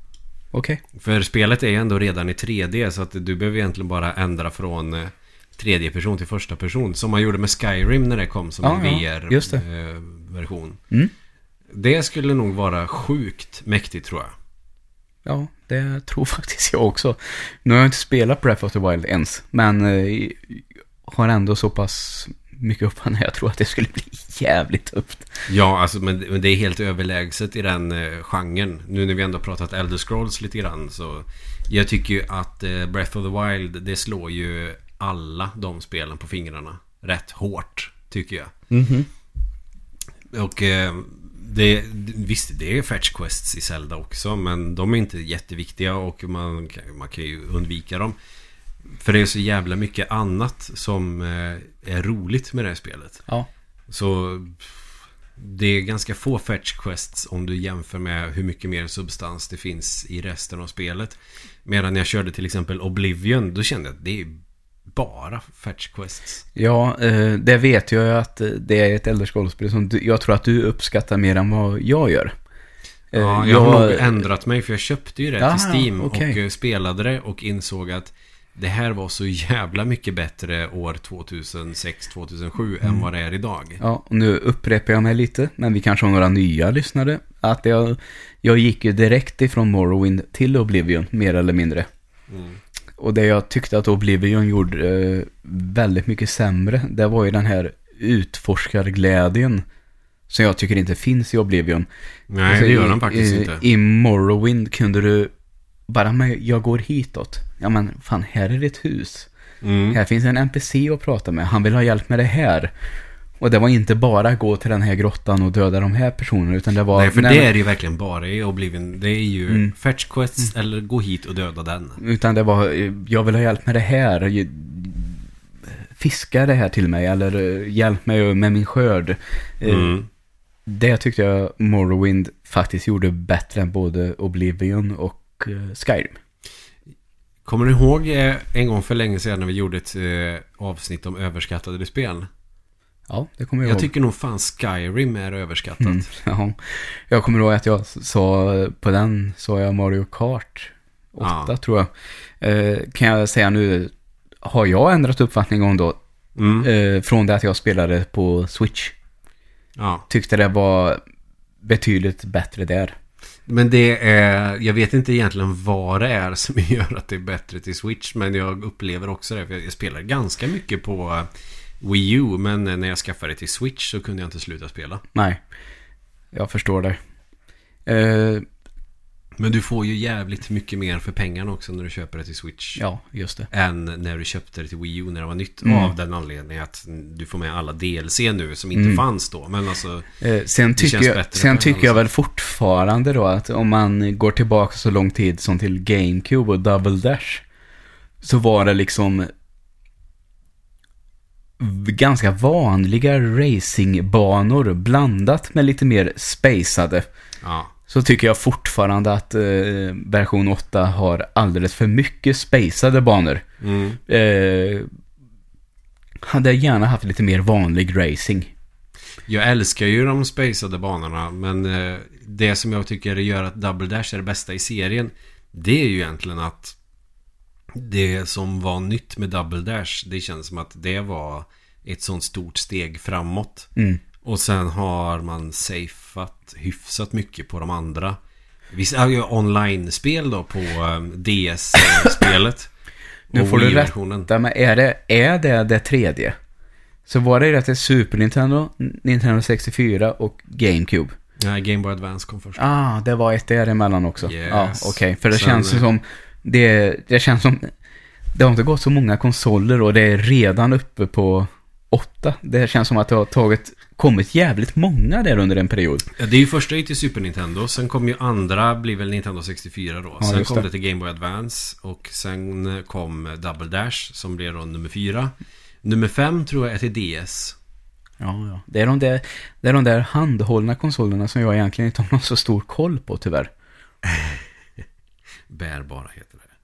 B: Okej.
A: För spelet är ju ändå redan i 3D så att du behöver egentligen bara ändra från eh, tredje person till första person. Som man gjorde med Skyrim när det kom som
B: Ja,
A: en
B: just det.
A: VR-version.
B: Mm.
A: Det skulle nog vara sjukt mäktigt tror jag.
B: Ja, det tror faktiskt jag också. Nu har jag inte spelat Breath of the Wild ens, men eh, har ändå så pass mycket uppfattning. Jag tror att det skulle bli jävligt tufft.
A: Ja, alltså, men, det är helt överlägset i den eh, genren. Nu när vi ändå pratat Elder Scrolls lite grann så jag tycker ju att eh, Breath of the Wild det slår ju alla de spelen på fingrarna rätt hårt tycker jag.
B: Mhm.
A: Och eh, det, visst, det är fetch quests i Zelda också men de är inte jätteviktiga och man, man kan ju undvika dem. För det är så jävla mycket annat som eh, är roligt med det här spelet.
B: Ja.
A: Så det är ganska få fetch quests om du jämför med hur mycket mer substans det finns i resten av spelet. Medan jag körde till exempel Oblivion, då kände jag att det är bara fetch quests.
B: Ja, eh, det vet jag ju att eh, det är ett Elder Scrolls-spel som jag tror att du uppskattar mer än vad jag gör.
A: Ja, jag har nog ändrat mig för jag köpte ju det
B: Jaha,
A: till Steam
B: okej.
A: och spelade det och insåg att det här var så jävla mycket bättre år 2006-2007 än vad det är idag.
B: Ja, och nu upprepar jag mig lite, men vi kanske har några nya lyssnare. Att jag, jag gick ju direkt ifrån Morrowind till Oblivion, mer eller mindre.
A: Mm.
B: Och det jag tyckte att Oblivion gjorde eh, väldigt mycket sämre, det var ju den här utforskarglädjen. Som jag tycker inte finns i Oblivion.
A: Nej,
B: Alltså,
A: det gör
B: i-
A: de faktiskt
B: i,
A: inte.
B: I Morrowind kunde du bara, men jag går hitåt. Ja men fan, här är ditt hus.
A: Mm.
B: Här finns en NPC att prata med. Han vill ha hjälp med det här. Och det var inte bara gå till den här grottan och döda de här personerna, utan det var...
A: Nej, för
B: nej,
A: det är det ju verkligen bara i Oblivion. Det är ju
B: Mm.
A: fetch quests eller gå hit och döda den.
B: Utan det var, jag vill ha hjälp med det här. Fiska det här till mig, eller eh, hjälp mig med min skörd. Eh,
A: Mm.
B: Det tyckte jag Morrowind faktiskt gjorde bättre än både Oblivion och eh, Skyrim.
A: Kommer du ihåg eh, en gång för länge sedan när vi gjorde ett eh, avsnitt om överskattade spel?
B: Ja, det kommer jag,
A: Jag
B: ihåg.
A: tycker nog fan Skyrim är överskattat.
B: Mm, ja. Jag kommer ihåg att jag sa på den, sa jag Mario Kart 8
A: Ja.
B: tror jag. Eh, kan jag säga nu, har jag ändrat uppfattning om då,
A: Mm.
B: eh, från det att jag spelade på Switch.
A: Ja.
B: Tyckte det var betydligt bättre där.
A: Men det är, jag vet inte egentligen vad det är som gör att det är bättre till Switch. Men jag upplever också det. För jag spelar ganska mycket på eh, Wii U. Men när jag skaffade det till Switch så kunde jag inte sluta spela.
B: Nej, jag förstår det. Eh,
A: men du får ju jävligt mycket mer för pengarna också när du köper det till Switch.
B: ja, just det.
A: Än när du köpte det till Wii U när det var nytt.
B: Mm.
A: Av den anledningen att du får med alla DLC nu som inte
B: Mm.
A: fanns då. Men alltså...
B: Eh, sen tycker, jag, sen tycker jag väl fortfarande då att om man går tillbaka så lång tid som till GameCube och Double Dash så var det liksom ganska vanliga racingbanor blandat med lite mer spacade.
A: Ja.
B: Så tycker jag fortfarande att eh, version 8 har alldeles för mycket spacade banor.
A: Mm.
B: Eh, hade gärna haft lite mer vanlig racing.
A: Jag älskar ju de spacade banorna men eh, det som jag tycker gör att Double Dash är det bästa i serien det är ju egentligen att det som var nytt med Double Dash det känns som att det var ett sånt stort steg framåt.
B: Mm.
A: Och sen har man safeat hyfsat mycket på de andra. Vissa har ju online-spel då på eh, DS-spelet.
B: Nu får du rätta men är det, är det det tredje? Så var det rätt till Super Nintendo, Nintendo 64 och GameCube?
A: Nej, Game Boy Advance kom först.
B: Ah, det var ett däremellan också.
A: Yes.
B: Ja, okej. För det
A: Sen,
B: känns
A: eh,
B: som, det, det känns som, det har inte gått så många konsoler och det är redan uppe på åtta. Det känns som att det har tagit, kommit jävligt många där under en period.
A: Ja, det är ju första till Super Nintendo. Sen kom ju andra, blir väl Nintendo 64 då.
B: Ja,
A: sen kom
B: det.
A: det. till Game Boy Advance. Och sen kom Double Dash som blev då nummer fyra. Nummer fem tror jag är till DS.
B: Ja, ja. Det är de där, det är de där handhållna konsolerna som jag egentligen inte har någon så stor koll på tyvärr.
A: Bärbara heter det.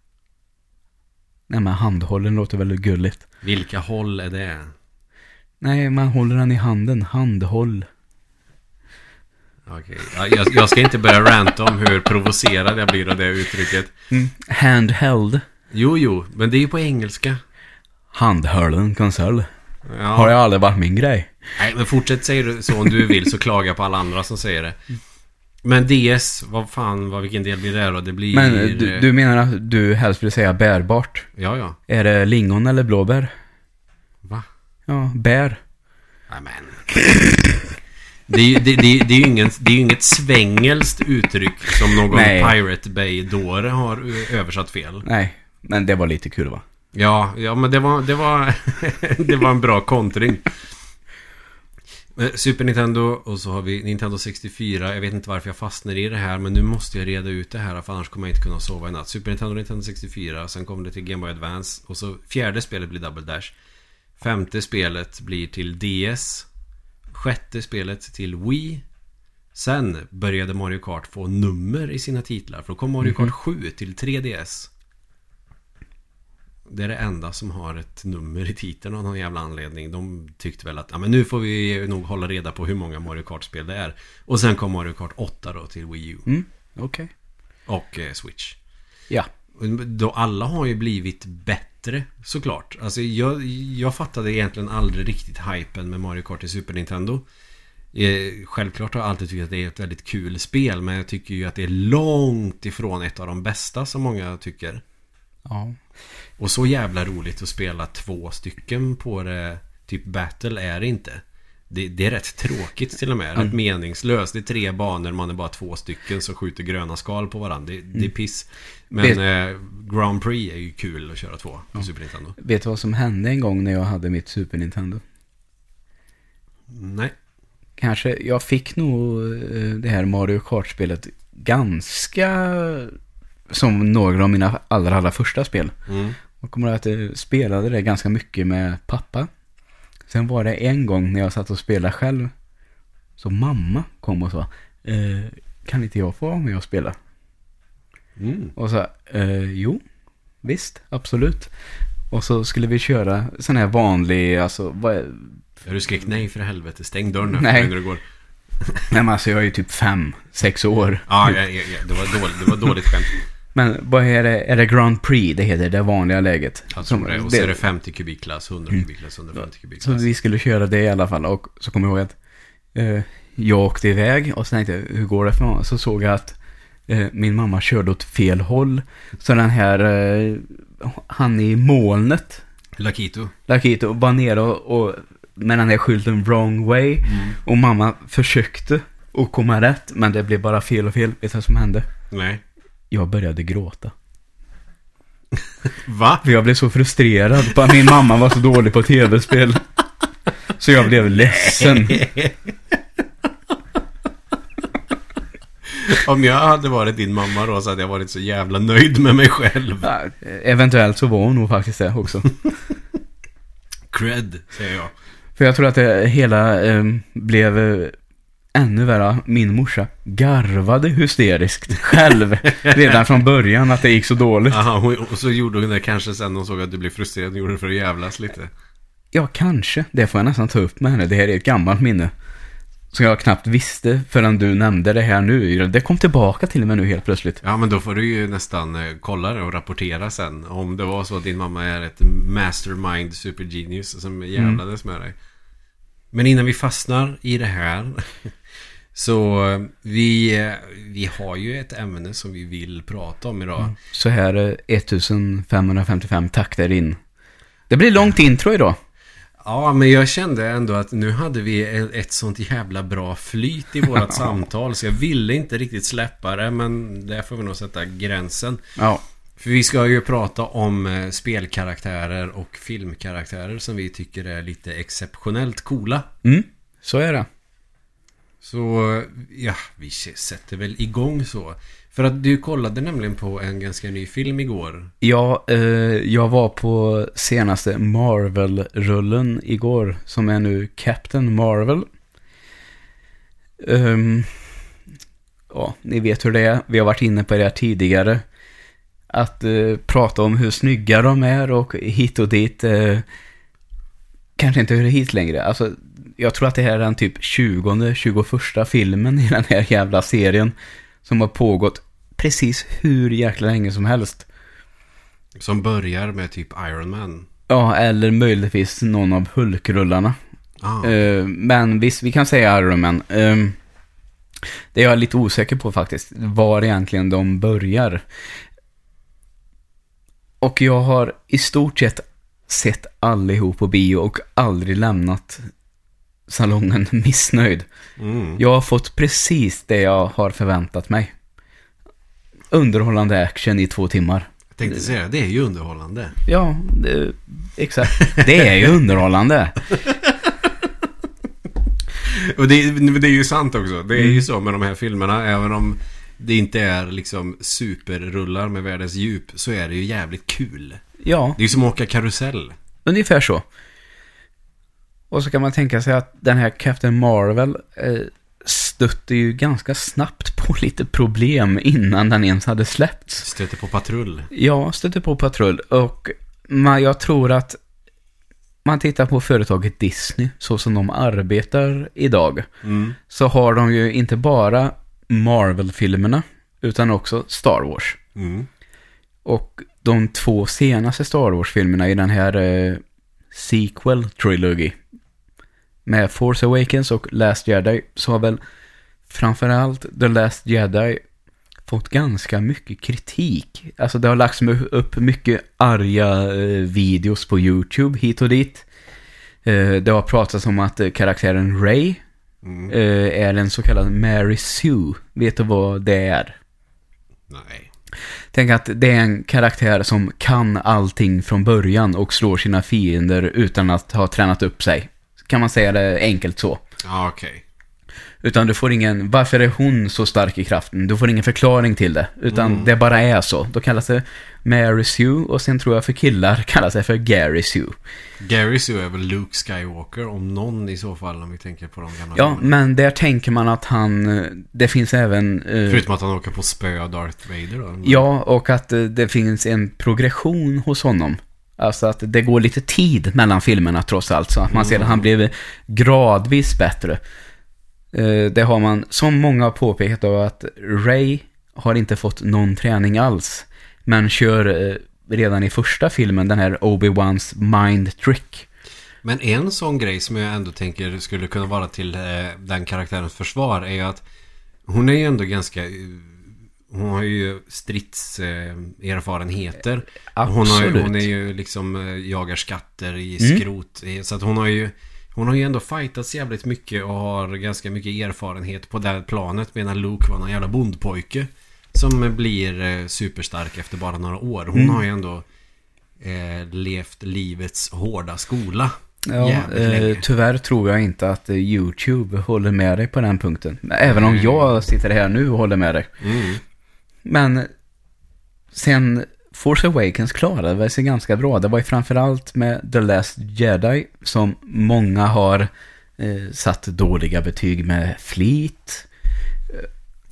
B: Nej men handhållen låter väl gulligt.
A: Vilka håll är det?
B: Nej, man håller den i handen. Handhåll.
A: Okej, ja, jag, jag ska inte börja ranta om hur provocerad jag blir av det uttrycket.
B: Handheld.
A: Jo, jo, men det är ju på engelska.
B: Handhållen konsol.
A: Ja.
B: Har jag aldrig varit min grej.
A: Nej, men fortsätt säga du så om du vill så klaga på alla andra som säger det. Men DS, vad fan, vad, vilken del blir det då? Det blir...
B: Men du, du menar att du helst vill säga bärbart?
A: Ja, ja.
B: Är det lingon eller blåbär? Ja, bär.
A: Nej, men... Det är, ju, det, det, det är ju ingen, det är inget svängelskt uttryck som någon
B: Nej.
A: Pirate Bay-dåre har översatt fel.
B: Nej, men det var lite kul va?
A: Ja, ja men det var, det var, det var en bra kontring. Eh, Super Nintendo och så har vi Nintendo 64. Jag vet inte varför jag fastnar i det här men nu måste jag reda ut det här för annars kommer jag inte kunna sova i natt. Super Nintendo och Nintendo 64. Sen kommer det till Game Boy Advance. Och så fjärde spelet blir Double Dash. Femte spelet blir till DS. Sjätte spelet till Wii. Sen började Mario Kart få nummer i sina titlar. För då kom Mario Kart 7 till 3DS. Det är det enda som har ett nummer i titeln av någon jävla anledning. De tyckte väl att ja, men nu får vi nog hålla reda på hur många Mario Kart-spel det är. Och sen kom Mario Kart 8 då till Wii U.
B: Mm, okej.
A: Och eh, Switch.
B: Ja.
A: Då alla har ju blivit bättre såklart. Alltså jag, jag fattade egentligen aldrig riktigt hypen med Mario Kart i Super Nintendo. Eh, Självklart har jag alltid tyckt att det är ett väldigt kul spel men jag tycker ju att det är långt ifrån ett av de bästa som många tycker.
B: Ja.
A: Och så jävla roligt att spela två stycken på det Typ battle är det inte det, det är rätt tråkigt till och med. Rätt meningslöst. Det är tre banor Man är bara två stycken Som skjuter gröna skal på varandra. Det, det är piss. Men
B: Vet-
A: eh, Grand Prix är ju kul att köra två På Super Nintendo.
B: Vet du vad som hände en gång när jag hade mitt Super Nintendo?
A: Nej.
B: Kanske, jag fick nog eh, det här Mario Kart-spelet ganska som några av mina allra, allra första spel.
A: mm.
B: Jag kommer att jag spelade det ganska mycket med pappa. Sen var det en gång när jag satt och spelade själv. Så mamma kom och sa, eh, kan inte jag få vara med och spela?
A: Mm.
B: Och så, eh, jo, visst, absolut. Och så skulle vi köra sån här vanlig, alltså, vad, är-
A: Du skrek nej för helvete Stäng dörren
B: Nej.
A: när du går
B: nej men alltså jag är ju typ fem, sex år.
A: Ja, ja, ja, ja det, var dåligt, det var dåligt skämt
B: Men vad är det, är det Grand Prix det heter, det vanliga läget?
A: Jag
B: Som-
A: tror det. Och så är det 50 kubikklass 100 kubikklass 150
B: Så
A: kubikklass
B: vi skulle köra det i alla fall och så kommer jag ihåg att eh, jag åkte iväg och så tänkte jag, hur går det för någon? Så såg jag att eh, min mamma körde åt fel håll. Så den här, eh, han i molnet,
A: Lakito
B: Lakito, var nere och, och med den här skylten wrong way. Och mamma försökte att komma rätt, men det blev bara fel och fel. Vet du vad som hände?
A: Nej
B: Jag började gråta.
A: Va?
B: För jag blev så frustrerad på att min mamma var så dålig på tv-spel. Så jag blev ledsen.
A: Om jag hade varit din mamma då så hade jag varit så jävla nöjd med mig själv.
B: Ja, eventuellt så var hon nog faktiskt det också.
A: Cred, säger jag.
B: För jag tror att det hela eh, blev... Ännu värre, min morsa garvade hysteriskt själv redan från början att det gick så dåligt.
A: Aha, och så gjorde hon det kanske sen hon såg att du blev frustrerad. Hon gjorde det för att jävlas lite.
B: Ja, kanske. Det får jag nästan ta upp med henne. Det här är ett gammalt minne. Som jag knappt visste förrän du nämnde det här nu. Det kom tillbaka till mig nu helt plötsligt.
A: Ja, men då får du ju nästan eh, kolla det och rapportera sen. Om det var så att din mamma är ett mastermind supergenius som jävlades med dig. Men innan vi fastnar i det här. Så eh, vi, eh, vi har ju ett ämne som vi vill prata om idag.
B: Så här eh, 1555 takter in. Det blir långt intro idag.
A: Ja, men jag kände ändå att nu hade vi ett ett sånt jävla bra flyt i vårat samtal. Så jag ville inte riktigt släppa det, men där får vi nog sätta gränsen.
B: Ja.
A: För vi ska ju prata om eh, spelkaraktärer och filmkaraktärer som vi tycker är lite exceptionellt coola.
B: Mm, så är det.
A: Så ja, vi sätter väl igång så. För att du kollade nämligen på en ganska ny film igår.
B: Ja, eh, jag var på senaste Marvel-rullen igår, som är nu Captain Marvel. Um, ja, ni vet hur det är. Vi har varit inne på det här tidigare. Att eh, prata om hur snygga de är och hit och dit. Eh, kanske inte hur hit längre. Alltså, jag tror att det här är den typ 20-21 filmen i den här jävla serien. Som har pågått precis hur jäkla länge som helst.
A: Som börjar med typ Iron Man.
B: Ja, eller möjligtvis någon av Hulkrullarna.
A: Ah,
B: Eh, men visst, vi kan säga Iron Man. Ehm, det är jag lite osäker på faktiskt, var egentligen de börjar. Och jag har i stort sett sett allihop på bio och aldrig lämnat salongen missnöjd.
A: mm.
B: Jag har fått precis det jag har förväntat mig. Underhållande action i två timmar.
A: Jag tänkte säga det, är ju underhållande.
B: Ja, det, exakt. Det är ju underhållande.
A: Och det, det är ju sant också. Det är ju så med de här filmerna. Även om det inte är liksom superrullar med världens djup. Så är det ju jävligt kul.
B: Ja,
A: Det är ju som att åka karusell.
B: ungefär så. Och så kan man tänka sig att den här Captain Marvel eh, stötte ju ganska snabbt på lite problem innan den ens hade släppts.
A: Stöter på patrull.
B: Ja, stötte på patrull och man, jag tror att man tittar på företaget Disney så som de arbetar idag.
A: Mm.
B: Så har de ju inte bara Marvel-filmerna utan också Star Wars.
A: Mm.
B: Och de två senaste Star Wars-filmerna i den här eh, sequel trilogy med Force Awakens och Last Jedi så har väl framförallt The Last Jedi fått ganska mycket kritik. Alltså det har lagts upp mycket arga eh, videos på YouTube hit och dit. Eh, det har pratats om att eh, karaktären Rey
A: Mm.
B: är en så kallad Mary Sue. Vet du vad det är?
A: Nej.
B: Tänk att det är en karaktär som kan allting från början och slår sina fiender utan att ha tränat upp sig. Kan man säga det enkelt så.
A: Ja, okej.
B: Utan du får ingen, varför är hon så stark i kraften? Du får ingen förklaring till det. Utan
A: Mm.
B: det bara är så. Då kallas det Mary Sue och sen tror jag för killar kallas det för Gary Sue.
A: Gary Sue är väl Luke Skywalker om någon i så fall om vi tänker på de gamla
B: Ja,
A: filmerna.
B: men där tänker man att han, eh, det finns även... eh,
A: Förutom att han åker på spö Darth Vader då.
B: Ja, och att eh, det finns en progression hos honom. Alltså att det går lite tid mellan filmerna trots allt. Så att man ser att han blev gradvis bättre. Eh, det har man, som många har påpekat, av att Ray har inte fått någon träning alls. Men kör eh, redan i första filmen den här Obi-Wans mind trick.
A: Men en sån grej som jag ändå tänker skulle kunna vara till eh, den karaktärens försvar är ju att hon är ju ändå ganska eh, Hon har ju stridserfarenheter. hon, har, ju-
B: Absolut.
A: hon är ju liksom eh, jagar skatter i
B: Mm.
A: skrot. Eh, Så att hon har ju... Hon har ju ändå fightats jävligt mycket och har ganska mycket erfarenhet på det här planet. Medan Luke var någon jävla bondpojke. Som blir eh, superstark efter bara några år. Hon
B: Mm.
A: har ju ändå eh, levt livets hårda skola.
B: Ja, eh, tyvärr tror jag inte att eh, YouTube håller med dig på den punkten. Även om jag sitter här nu och håller med dig.
A: Mm.
B: Men sen Force Awakens klarade sig ganska bra. Det var ju framförallt med The Last Jedi som många har eh, satt dåliga betyg med flit.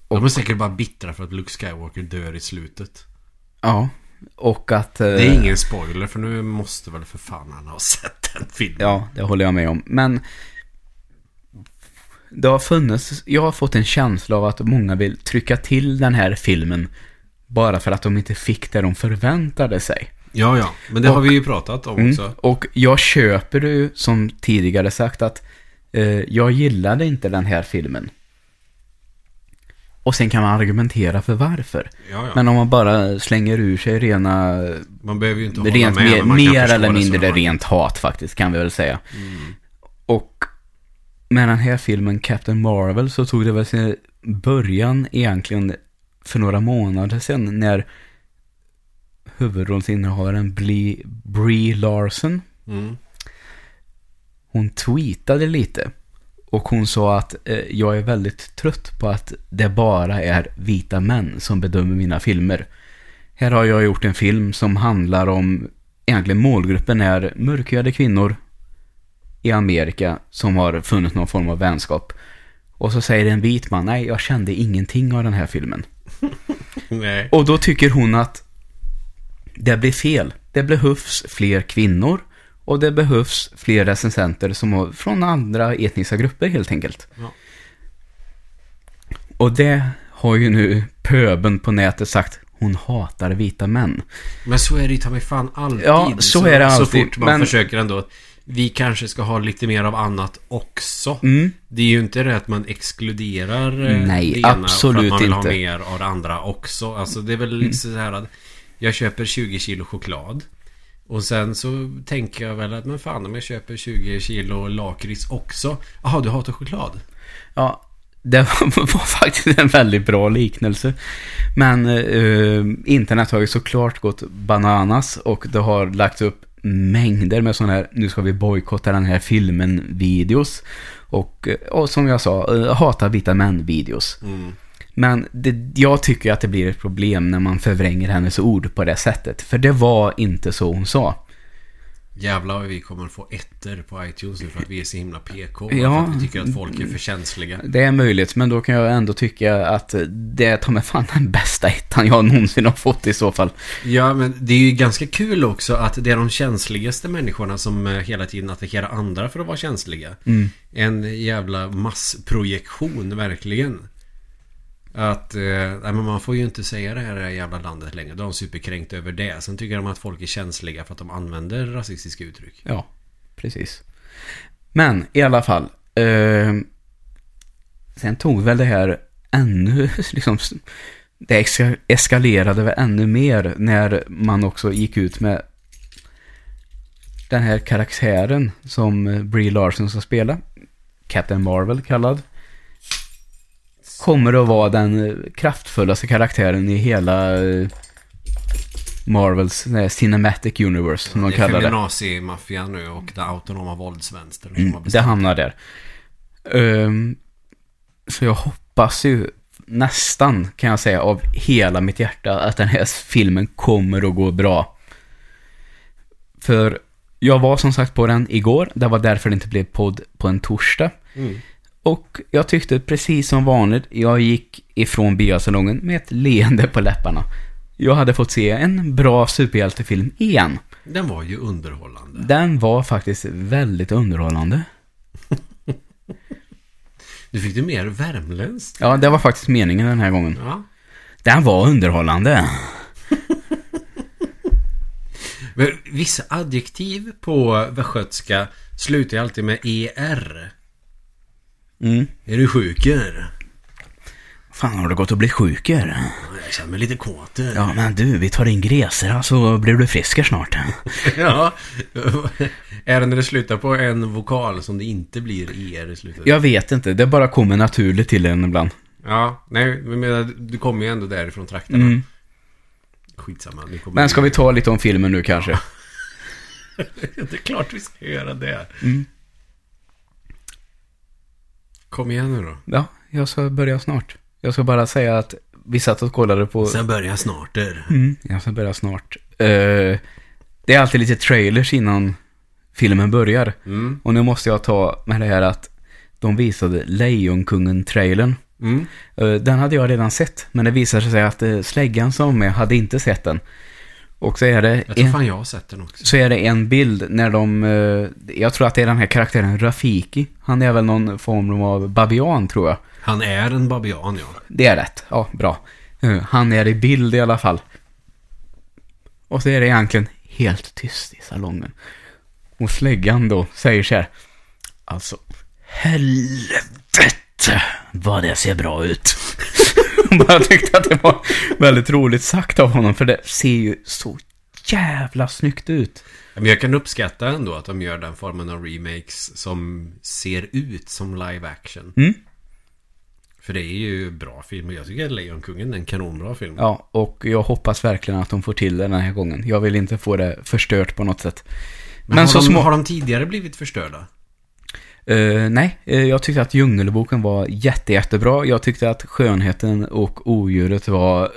A: De är säkert bara bittra för att Luke Skywalker dör i slutet.
B: Ja, och att... eh,
A: Det är ingen spoiler för nu måste väl för fan han ha sett den filmen.
B: Ja, det håller jag med om. Men det har funnits, jag har fått en känsla av att många vill trycka till den här filmen bara för att de inte fick det de förväntade sig.
A: Ja, ja. Men det har
B: Och-
A: vi ju pratat om
B: Mm.
A: också.
B: Och jag köper ju, som tidigare sagt, att eh, jag gillade inte den här filmen. Och sen kan man argumentera för varför.
A: Ja, ja.
B: Men om man bara slänger ur sig rena
A: man behöver ju inte hålla
B: rent,
A: med.
B: mer, mer eller mindre rent hat faktiskt, kan vi väl säga.
A: Mm.
B: Och med den här filmen Captain Marvel så tog det väl sin början egentligen för några månader sedan när huvudrollsinnehavaren Brie, Brie Larson,
A: Mm.
B: hon tweetade lite. Och hon sa att eh, jag är väldigt trött på att det bara är vita män som bedömer mina filmer. Här har jag gjort en film som handlar om, egentligen målgruppen är mörkhyade kvinnor i Amerika som har funnit någon form av vänskap. Och så säger en vit man, nej jag kände ingenting av den här filmen. Och då tycker hon att det blir fel. Det behövs fler kvinnor och det behövs fler recensenter som har, från andra etniska grupper helt enkelt.
A: Ja.
B: Och det har ju nu pöben på nätet sagt, hon hatar vita män.
A: Men så är det ju ta mig fan alltid.
B: Ja, så är det
A: Så
B: alltid,
A: fort man
B: men-
A: försöker ändå. Vi kanske ska ha lite mer av annat också.
B: Mm.
A: Det är ju inte det att man exkluderar eh,
B: Nej,
A: det ena för
B: absolut
A: att man vill
B: inte.
A: ha mer av det andra också. Alltså det är väl liksom så här att jag köper 20 kilo choklad. Och sen så tänker jag väl att men fan om jag köper 20 kilo lakrits också. Jaha, du hatar choklad?
B: Ja, det var faktiskt en väldigt bra liknelse. Men eh, internet har ju såklart gått bananas och det har lagts upp mängder med sådana här, nu ska vi bojkotta den här filmen-videos. Och, eh, och som jag sa, eh, hata vita män-videos.
A: Mm.
B: Men det, jag tycker att det blir ett problem när man förvränger hennes ord på det sättet. För det var inte så hon sa.
A: Jävlar vad vi kommer få ettor på iTunes nu för att vi är så himla PK.
B: Ja.
A: Vi tycker att folk är för känsliga.
B: Det är möjligt, men då kan jag ändå tycka att det är ta mig fan den bästa ettan jag någonsin har fått i så fall.
A: Ja, men det är ju ganska kul också att det är de känsligaste människorna som eh, hela tiden attackerar andra för att vara känsliga.
B: Mm.
A: En jävla massprojektion, verkligen. Att, eh, nej, men man får ju inte säga det här i det här jävla landet längre. Då är de superkränkt över det. Sen tycker de att folk är känsliga för att de använder rasistiska uttryck.
B: Ja, precis. Men i alla fall. Eh, sen tog väl det här ännu, liksom, det eskalerade väl ännu mer när man också gick ut med den här karaktären som Brie Larson ska spela. Captain Marvel kallad. Kommer att vara den eh, kraftfullaste karaktären i hela eh, Marvels eh, Cinematic Universe som de
A: det är
B: kallar det.
A: feminazi-maffian nu och den autonoma våldsvänstern
B: Mm, det hamnar där. Ehm, så jag hoppas ju nästan, kan jag säga, av hela mitt hjärta att den här filmen kommer att gå bra. För jag var som sagt på den igår, det var därför det inte blev podd på en torsdag.
A: Mm.
B: Och jag tyckte precis som vanligt, jag gick ifrån biosalongen med ett leende på läpparna. Jag hade fått se en bra superhjältefilm igen.
A: Den var ju underhållande.
B: Den var faktiskt väldigt underhållande.
A: Nu fick du mer värmländskt.
B: Ja, det var faktiskt meningen den här gången.
A: Ja.
B: Den var underhållande.
A: Men vissa adjektiv på västgötska slutar alltid med ER.
B: Mm.
A: Är du sjuker?
B: Fan, har du gått och blivit sjuker?
A: Jag känner mig lite kåt.
B: Ja, men du, vi tar in gräsera så blir du frisker snart.
A: ja. Är det när det slutar på en vokal som det inte blir ER i slutet?
B: Jag vet inte, det bara kommer naturligt till en ibland.
A: Ja, nej, men menar, du kommer ju ändå därifrån trakterna.
B: Mm.
A: Skitsamma. Nu kommer
B: Men ska vi ta lite om filmen nu kanske?
A: det är klart vi ska göra det.
B: Mm.
A: Kom igen nu då.
B: Ja, jag ska börja snart. Jag ska bara säga att vi satt och kollade på...
A: Sen börjar snart.
B: Mm, jag ska börja snart. Eh, det är alltid lite trailers innan filmen börjar.
A: Mm.
B: Och nu måste jag ta med det här att de visade Lejonkungen-trailern.
A: Mm.
B: Eh, Den hade jag redan sett, men det visade sig att eh, släggan som med hade inte sett den. Och så är det,
A: Jag tror
B: en,
A: fan jag har sett den också.
B: så är det en bild när de, eh, jag tror att det är den här karaktären Rafiki. Han är väl någon form av babian tror jag.
A: Han är en babian, ja.
B: Det är rätt, ja bra. Eh, Han är i bild i alla fall. Och så är det egentligen helt tyst i salongen. Och släggan då säger så här. Alltså, helvete vad det ser bra ut. Jag tyckte att det var väldigt roligt sagt av honom, för det ser ju så jävla snyggt ut.
A: Men jag kan uppskatta ändå att de gör den formen av remakes som ser ut som live action.
B: Mm.
A: För det är ju bra film. Jag tycker att Lejonkungen är en kanonbra film.
B: Ja, och jag hoppas verkligen att de får till det den här gången. Jag vill inte få det förstört på något sätt.
A: Men, har,
B: så
A: de,
B: små-
A: har de tidigare blivit förstörda?
B: Eh, nej, eh, jag tyckte att Djungelboken var jätte, jättebra. Jag tyckte att Skönheten och Odjuret var eh,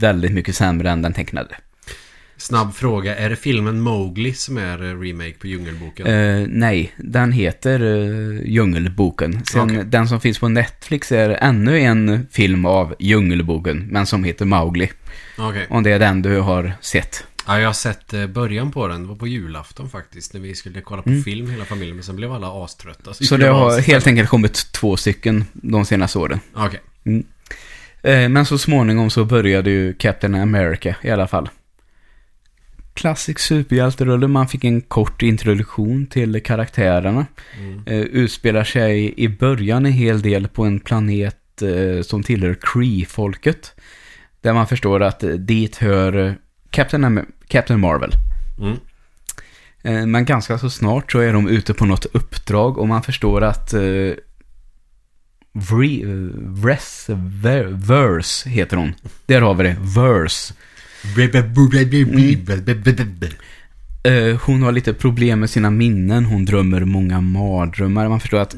B: väldigt mycket sämre än den tecknade.
A: Snabb fråga. Är det filmen Mowgli som är remake på Djungelboken?
B: Eh, nej, den heter uh, Djungelboken. Sen
A: Okej.
B: den som finns på Netflix är ännu en film av Djungelboken, men som heter Mowgli.
A: Okej.
B: Om det är den du har sett.
A: Ja, jag har sett eh, början på den. Det var på julafton faktiskt. När vi skulle kolla på film hela familjen. Men sen blev alla aströtta.
B: Så
A: skulle
B: det
A: ha
B: har
A: oss-
B: helt enkelt kommit två stycken de senaste åren.
A: Okej.
B: Eh, Men så småningom så började ju Captain America i alla fall. Klassisk superhjälterulle, man fick en kort introduktion till karaktärerna.
A: Mm.
B: Eh, utspelar sig i början en hel del på en planet eh, som tillhör Kree-folket. Där man förstår att dit hör Captain, Captain Marvel.
A: Mm.
B: Eh, Men ganska så snart så är de ute på något uppdrag och man förstår att Vre, eh, Vress, Ver, Verse heter hon. Där har vi det, Verse. Eh, hon har lite problem med sina minnen, hon drömmer många mardrömmar. Man förstår att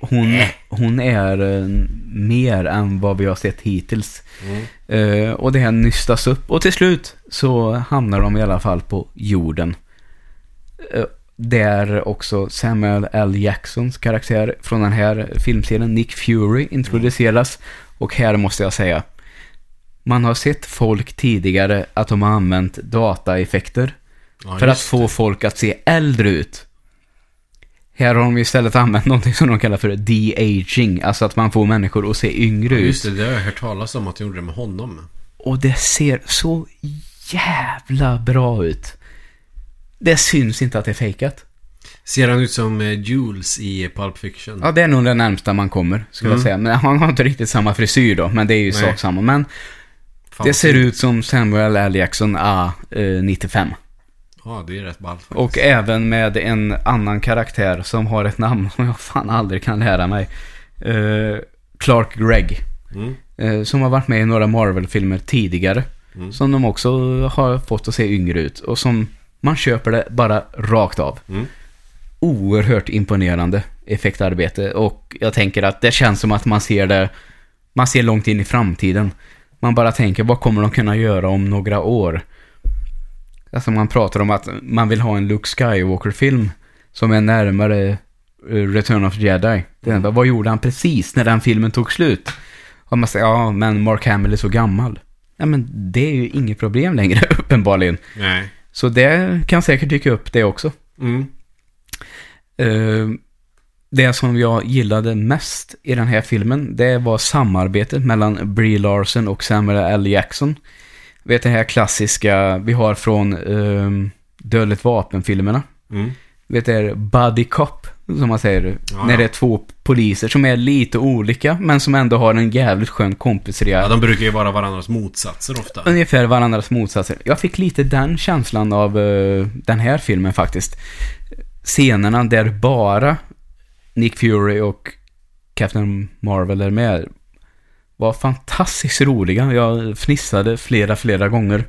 B: hon, hon är mer än vad vi har sett hittills.
A: Mm.
B: Och det här nystas upp och till slut så hamnar de i alla fall på jorden. Eh, där också Samuel L. Jacksons karaktär från den här filmserien, Nick Fury, introduceras. Och här måste jag säga, man har sett folk tidigare att de har använt dataeffekter
A: Ja,
B: för att få
A: det.
B: folk att se äldre ut. Här har de istället använt någonting som de kallar för de-aging, alltså att man får människor att se yngre
A: Ja,
B: ut.
A: just det, det har jag hört talas om att de gjorde det med honom.
B: Och det ser så jävla bra ut. Det syns inte att det är fejkat.
A: Ser han ut som eh, Jules i Pulp Fiction?
B: Ja, det är nog det närmsta man kommer, skulle jag
A: Mm.
B: säga. Men han har inte riktigt samma frisyr då, men det är ju sak samma. Men
A: Fan,
B: det ser ut som Samuel L. Jackson A, eh, 95.
A: Ja, det är rätt ballt faktiskt.
B: Och även med en annan karaktär som har ett namn som jag fan aldrig kan lära mig. Eh, Clark Gregg.
A: Mm.
B: Eh, som har varit med i några Marvel-filmer tidigare.
A: Mm.
B: Som de också har fått att se yngre ut. Och som man köper det bara rakt av.
A: Mm.
B: Oerhört imponerande effektarbete. Och jag tänker att det känns som att man ser det, man ser långt in i framtiden. Man bara tänker, vad kommer de kunna göra om några år? Alltså man pratar om att man vill ha en Luke Skywalker-film som är närmare eh, Return of the Jedi. Den, bara, Vad gjorde han precis när den filmen tog slut? Och man säger, ja men Mark Hamill är så gammal. Ja men det är ju inget problem längre uppenbarligen.
A: Nej.
B: Så det kan säkert dyka upp det också.
A: Mm.
B: Eh, det som jag gillade mest i den här filmen, det var samarbetet mellan Brie Larson och Samuel L. Jackson. Vet det här klassiska vi har från um, Dödligt vapen-filmerna.
A: Mm.
B: Vet det Buddy Cop, som man säger.
A: Ja,
B: när det är två poliser som är lite olika, men som ändå har en jävligt skön kompisrea.
A: Ja, de brukar ju vara varandras motsatser ofta.
B: Ungefär varandras motsatser. Jag fick lite den känslan av eh, den här filmen faktiskt. Scenerna där bara Nick Fury och Captain Marvel är med var fantastiskt roliga. Jag fnissade flera, flera gånger.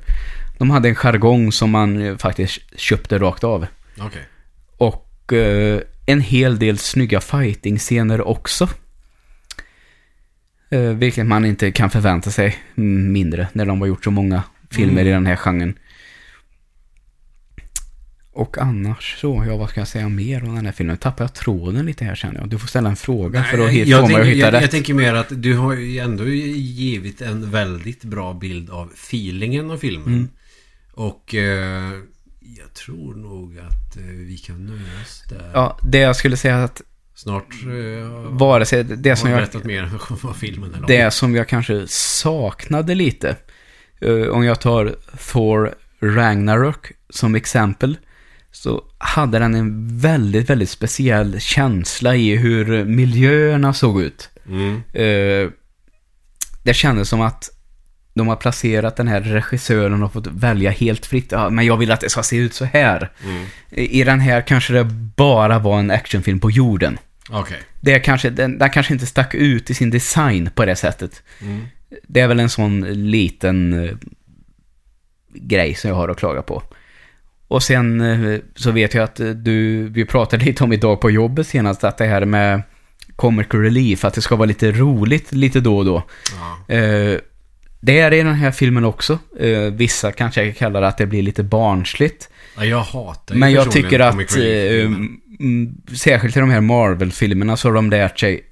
B: De hade en jargong som man faktiskt köpte rakt av.
A: Okej.
B: Och eh, en hel del snygga fighting-scener också. Eh, vilket man inte kan förvänta sig mindre när de har gjort så många filmer
A: Mm.
B: i den här genren. Och annars så, ja vad ska jag säga mer om den här filmen? Tappar jag tråden lite här känner jag. Du får ställa en fråga för att
A: Nej,
B: hit-
A: jag, tänker,
B: hitta
A: jag,
B: rätt.
A: jag tänker mer att du har ju ändå givit en väldigt bra bild av feelingen av filmen.
B: Mm.
A: Och eh, jag tror nog att eh, vi kan nöja oss där.
B: Ja, det jag skulle säga att
A: Snart eh,
B: vare sig det som
A: har
B: jag
A: berättat mer om filmen om.
B: Det som jag kanske saknade lite. eh, om jag tar Thor Ragnarok som exempel. Så hade den en väldigt, väldigt speciell känsla i hur miljöerna såg ut.
A: Mm.
B: Eh, det kändes som att de har placerat den här regissören och fått välja helt fritt. Ja, men jag vill att det ska se ut så här.
A: Mm.
B: I den här kanske det bara var en actionfilm på jorden. Det är kanske, den, den kanske inte stack ut i sin design på det sättet.
A: Mm.
B: Det är väl en sån liten eh, grej som jag har att klaga på. Och sen eh, så vet jag att eh, du, vi pratade lite om idag på jobbet senast, att det här med comic relief, att det ska vara lite roligt lite då och då.
A: Ja.
B: Eh, det är det i den här filmen också. Eh, vissa kanske kallar det att det blir lite barnsligt.
A: ja, jag hatar ju
B: Men jag tycker att, eh, mm, särskilt i de här Marvel-filmerna så har de lärt sig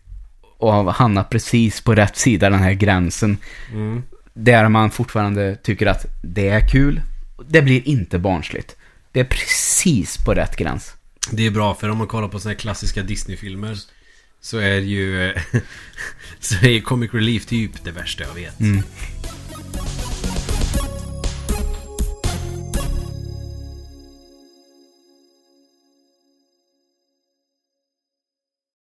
B: att hamna precis på rätt sida den här gränsen.
A: Mm.
B: Där man fortfarande tycker att det är kul. Det blir inte barnsligt. Det är precis på rätt gräns.
A: Det är bra för om man kollar på såna här klassiska Disney-filmer så är ju så är ju Comic Relief typ det värsta jag vet.
B: Mm. Bye.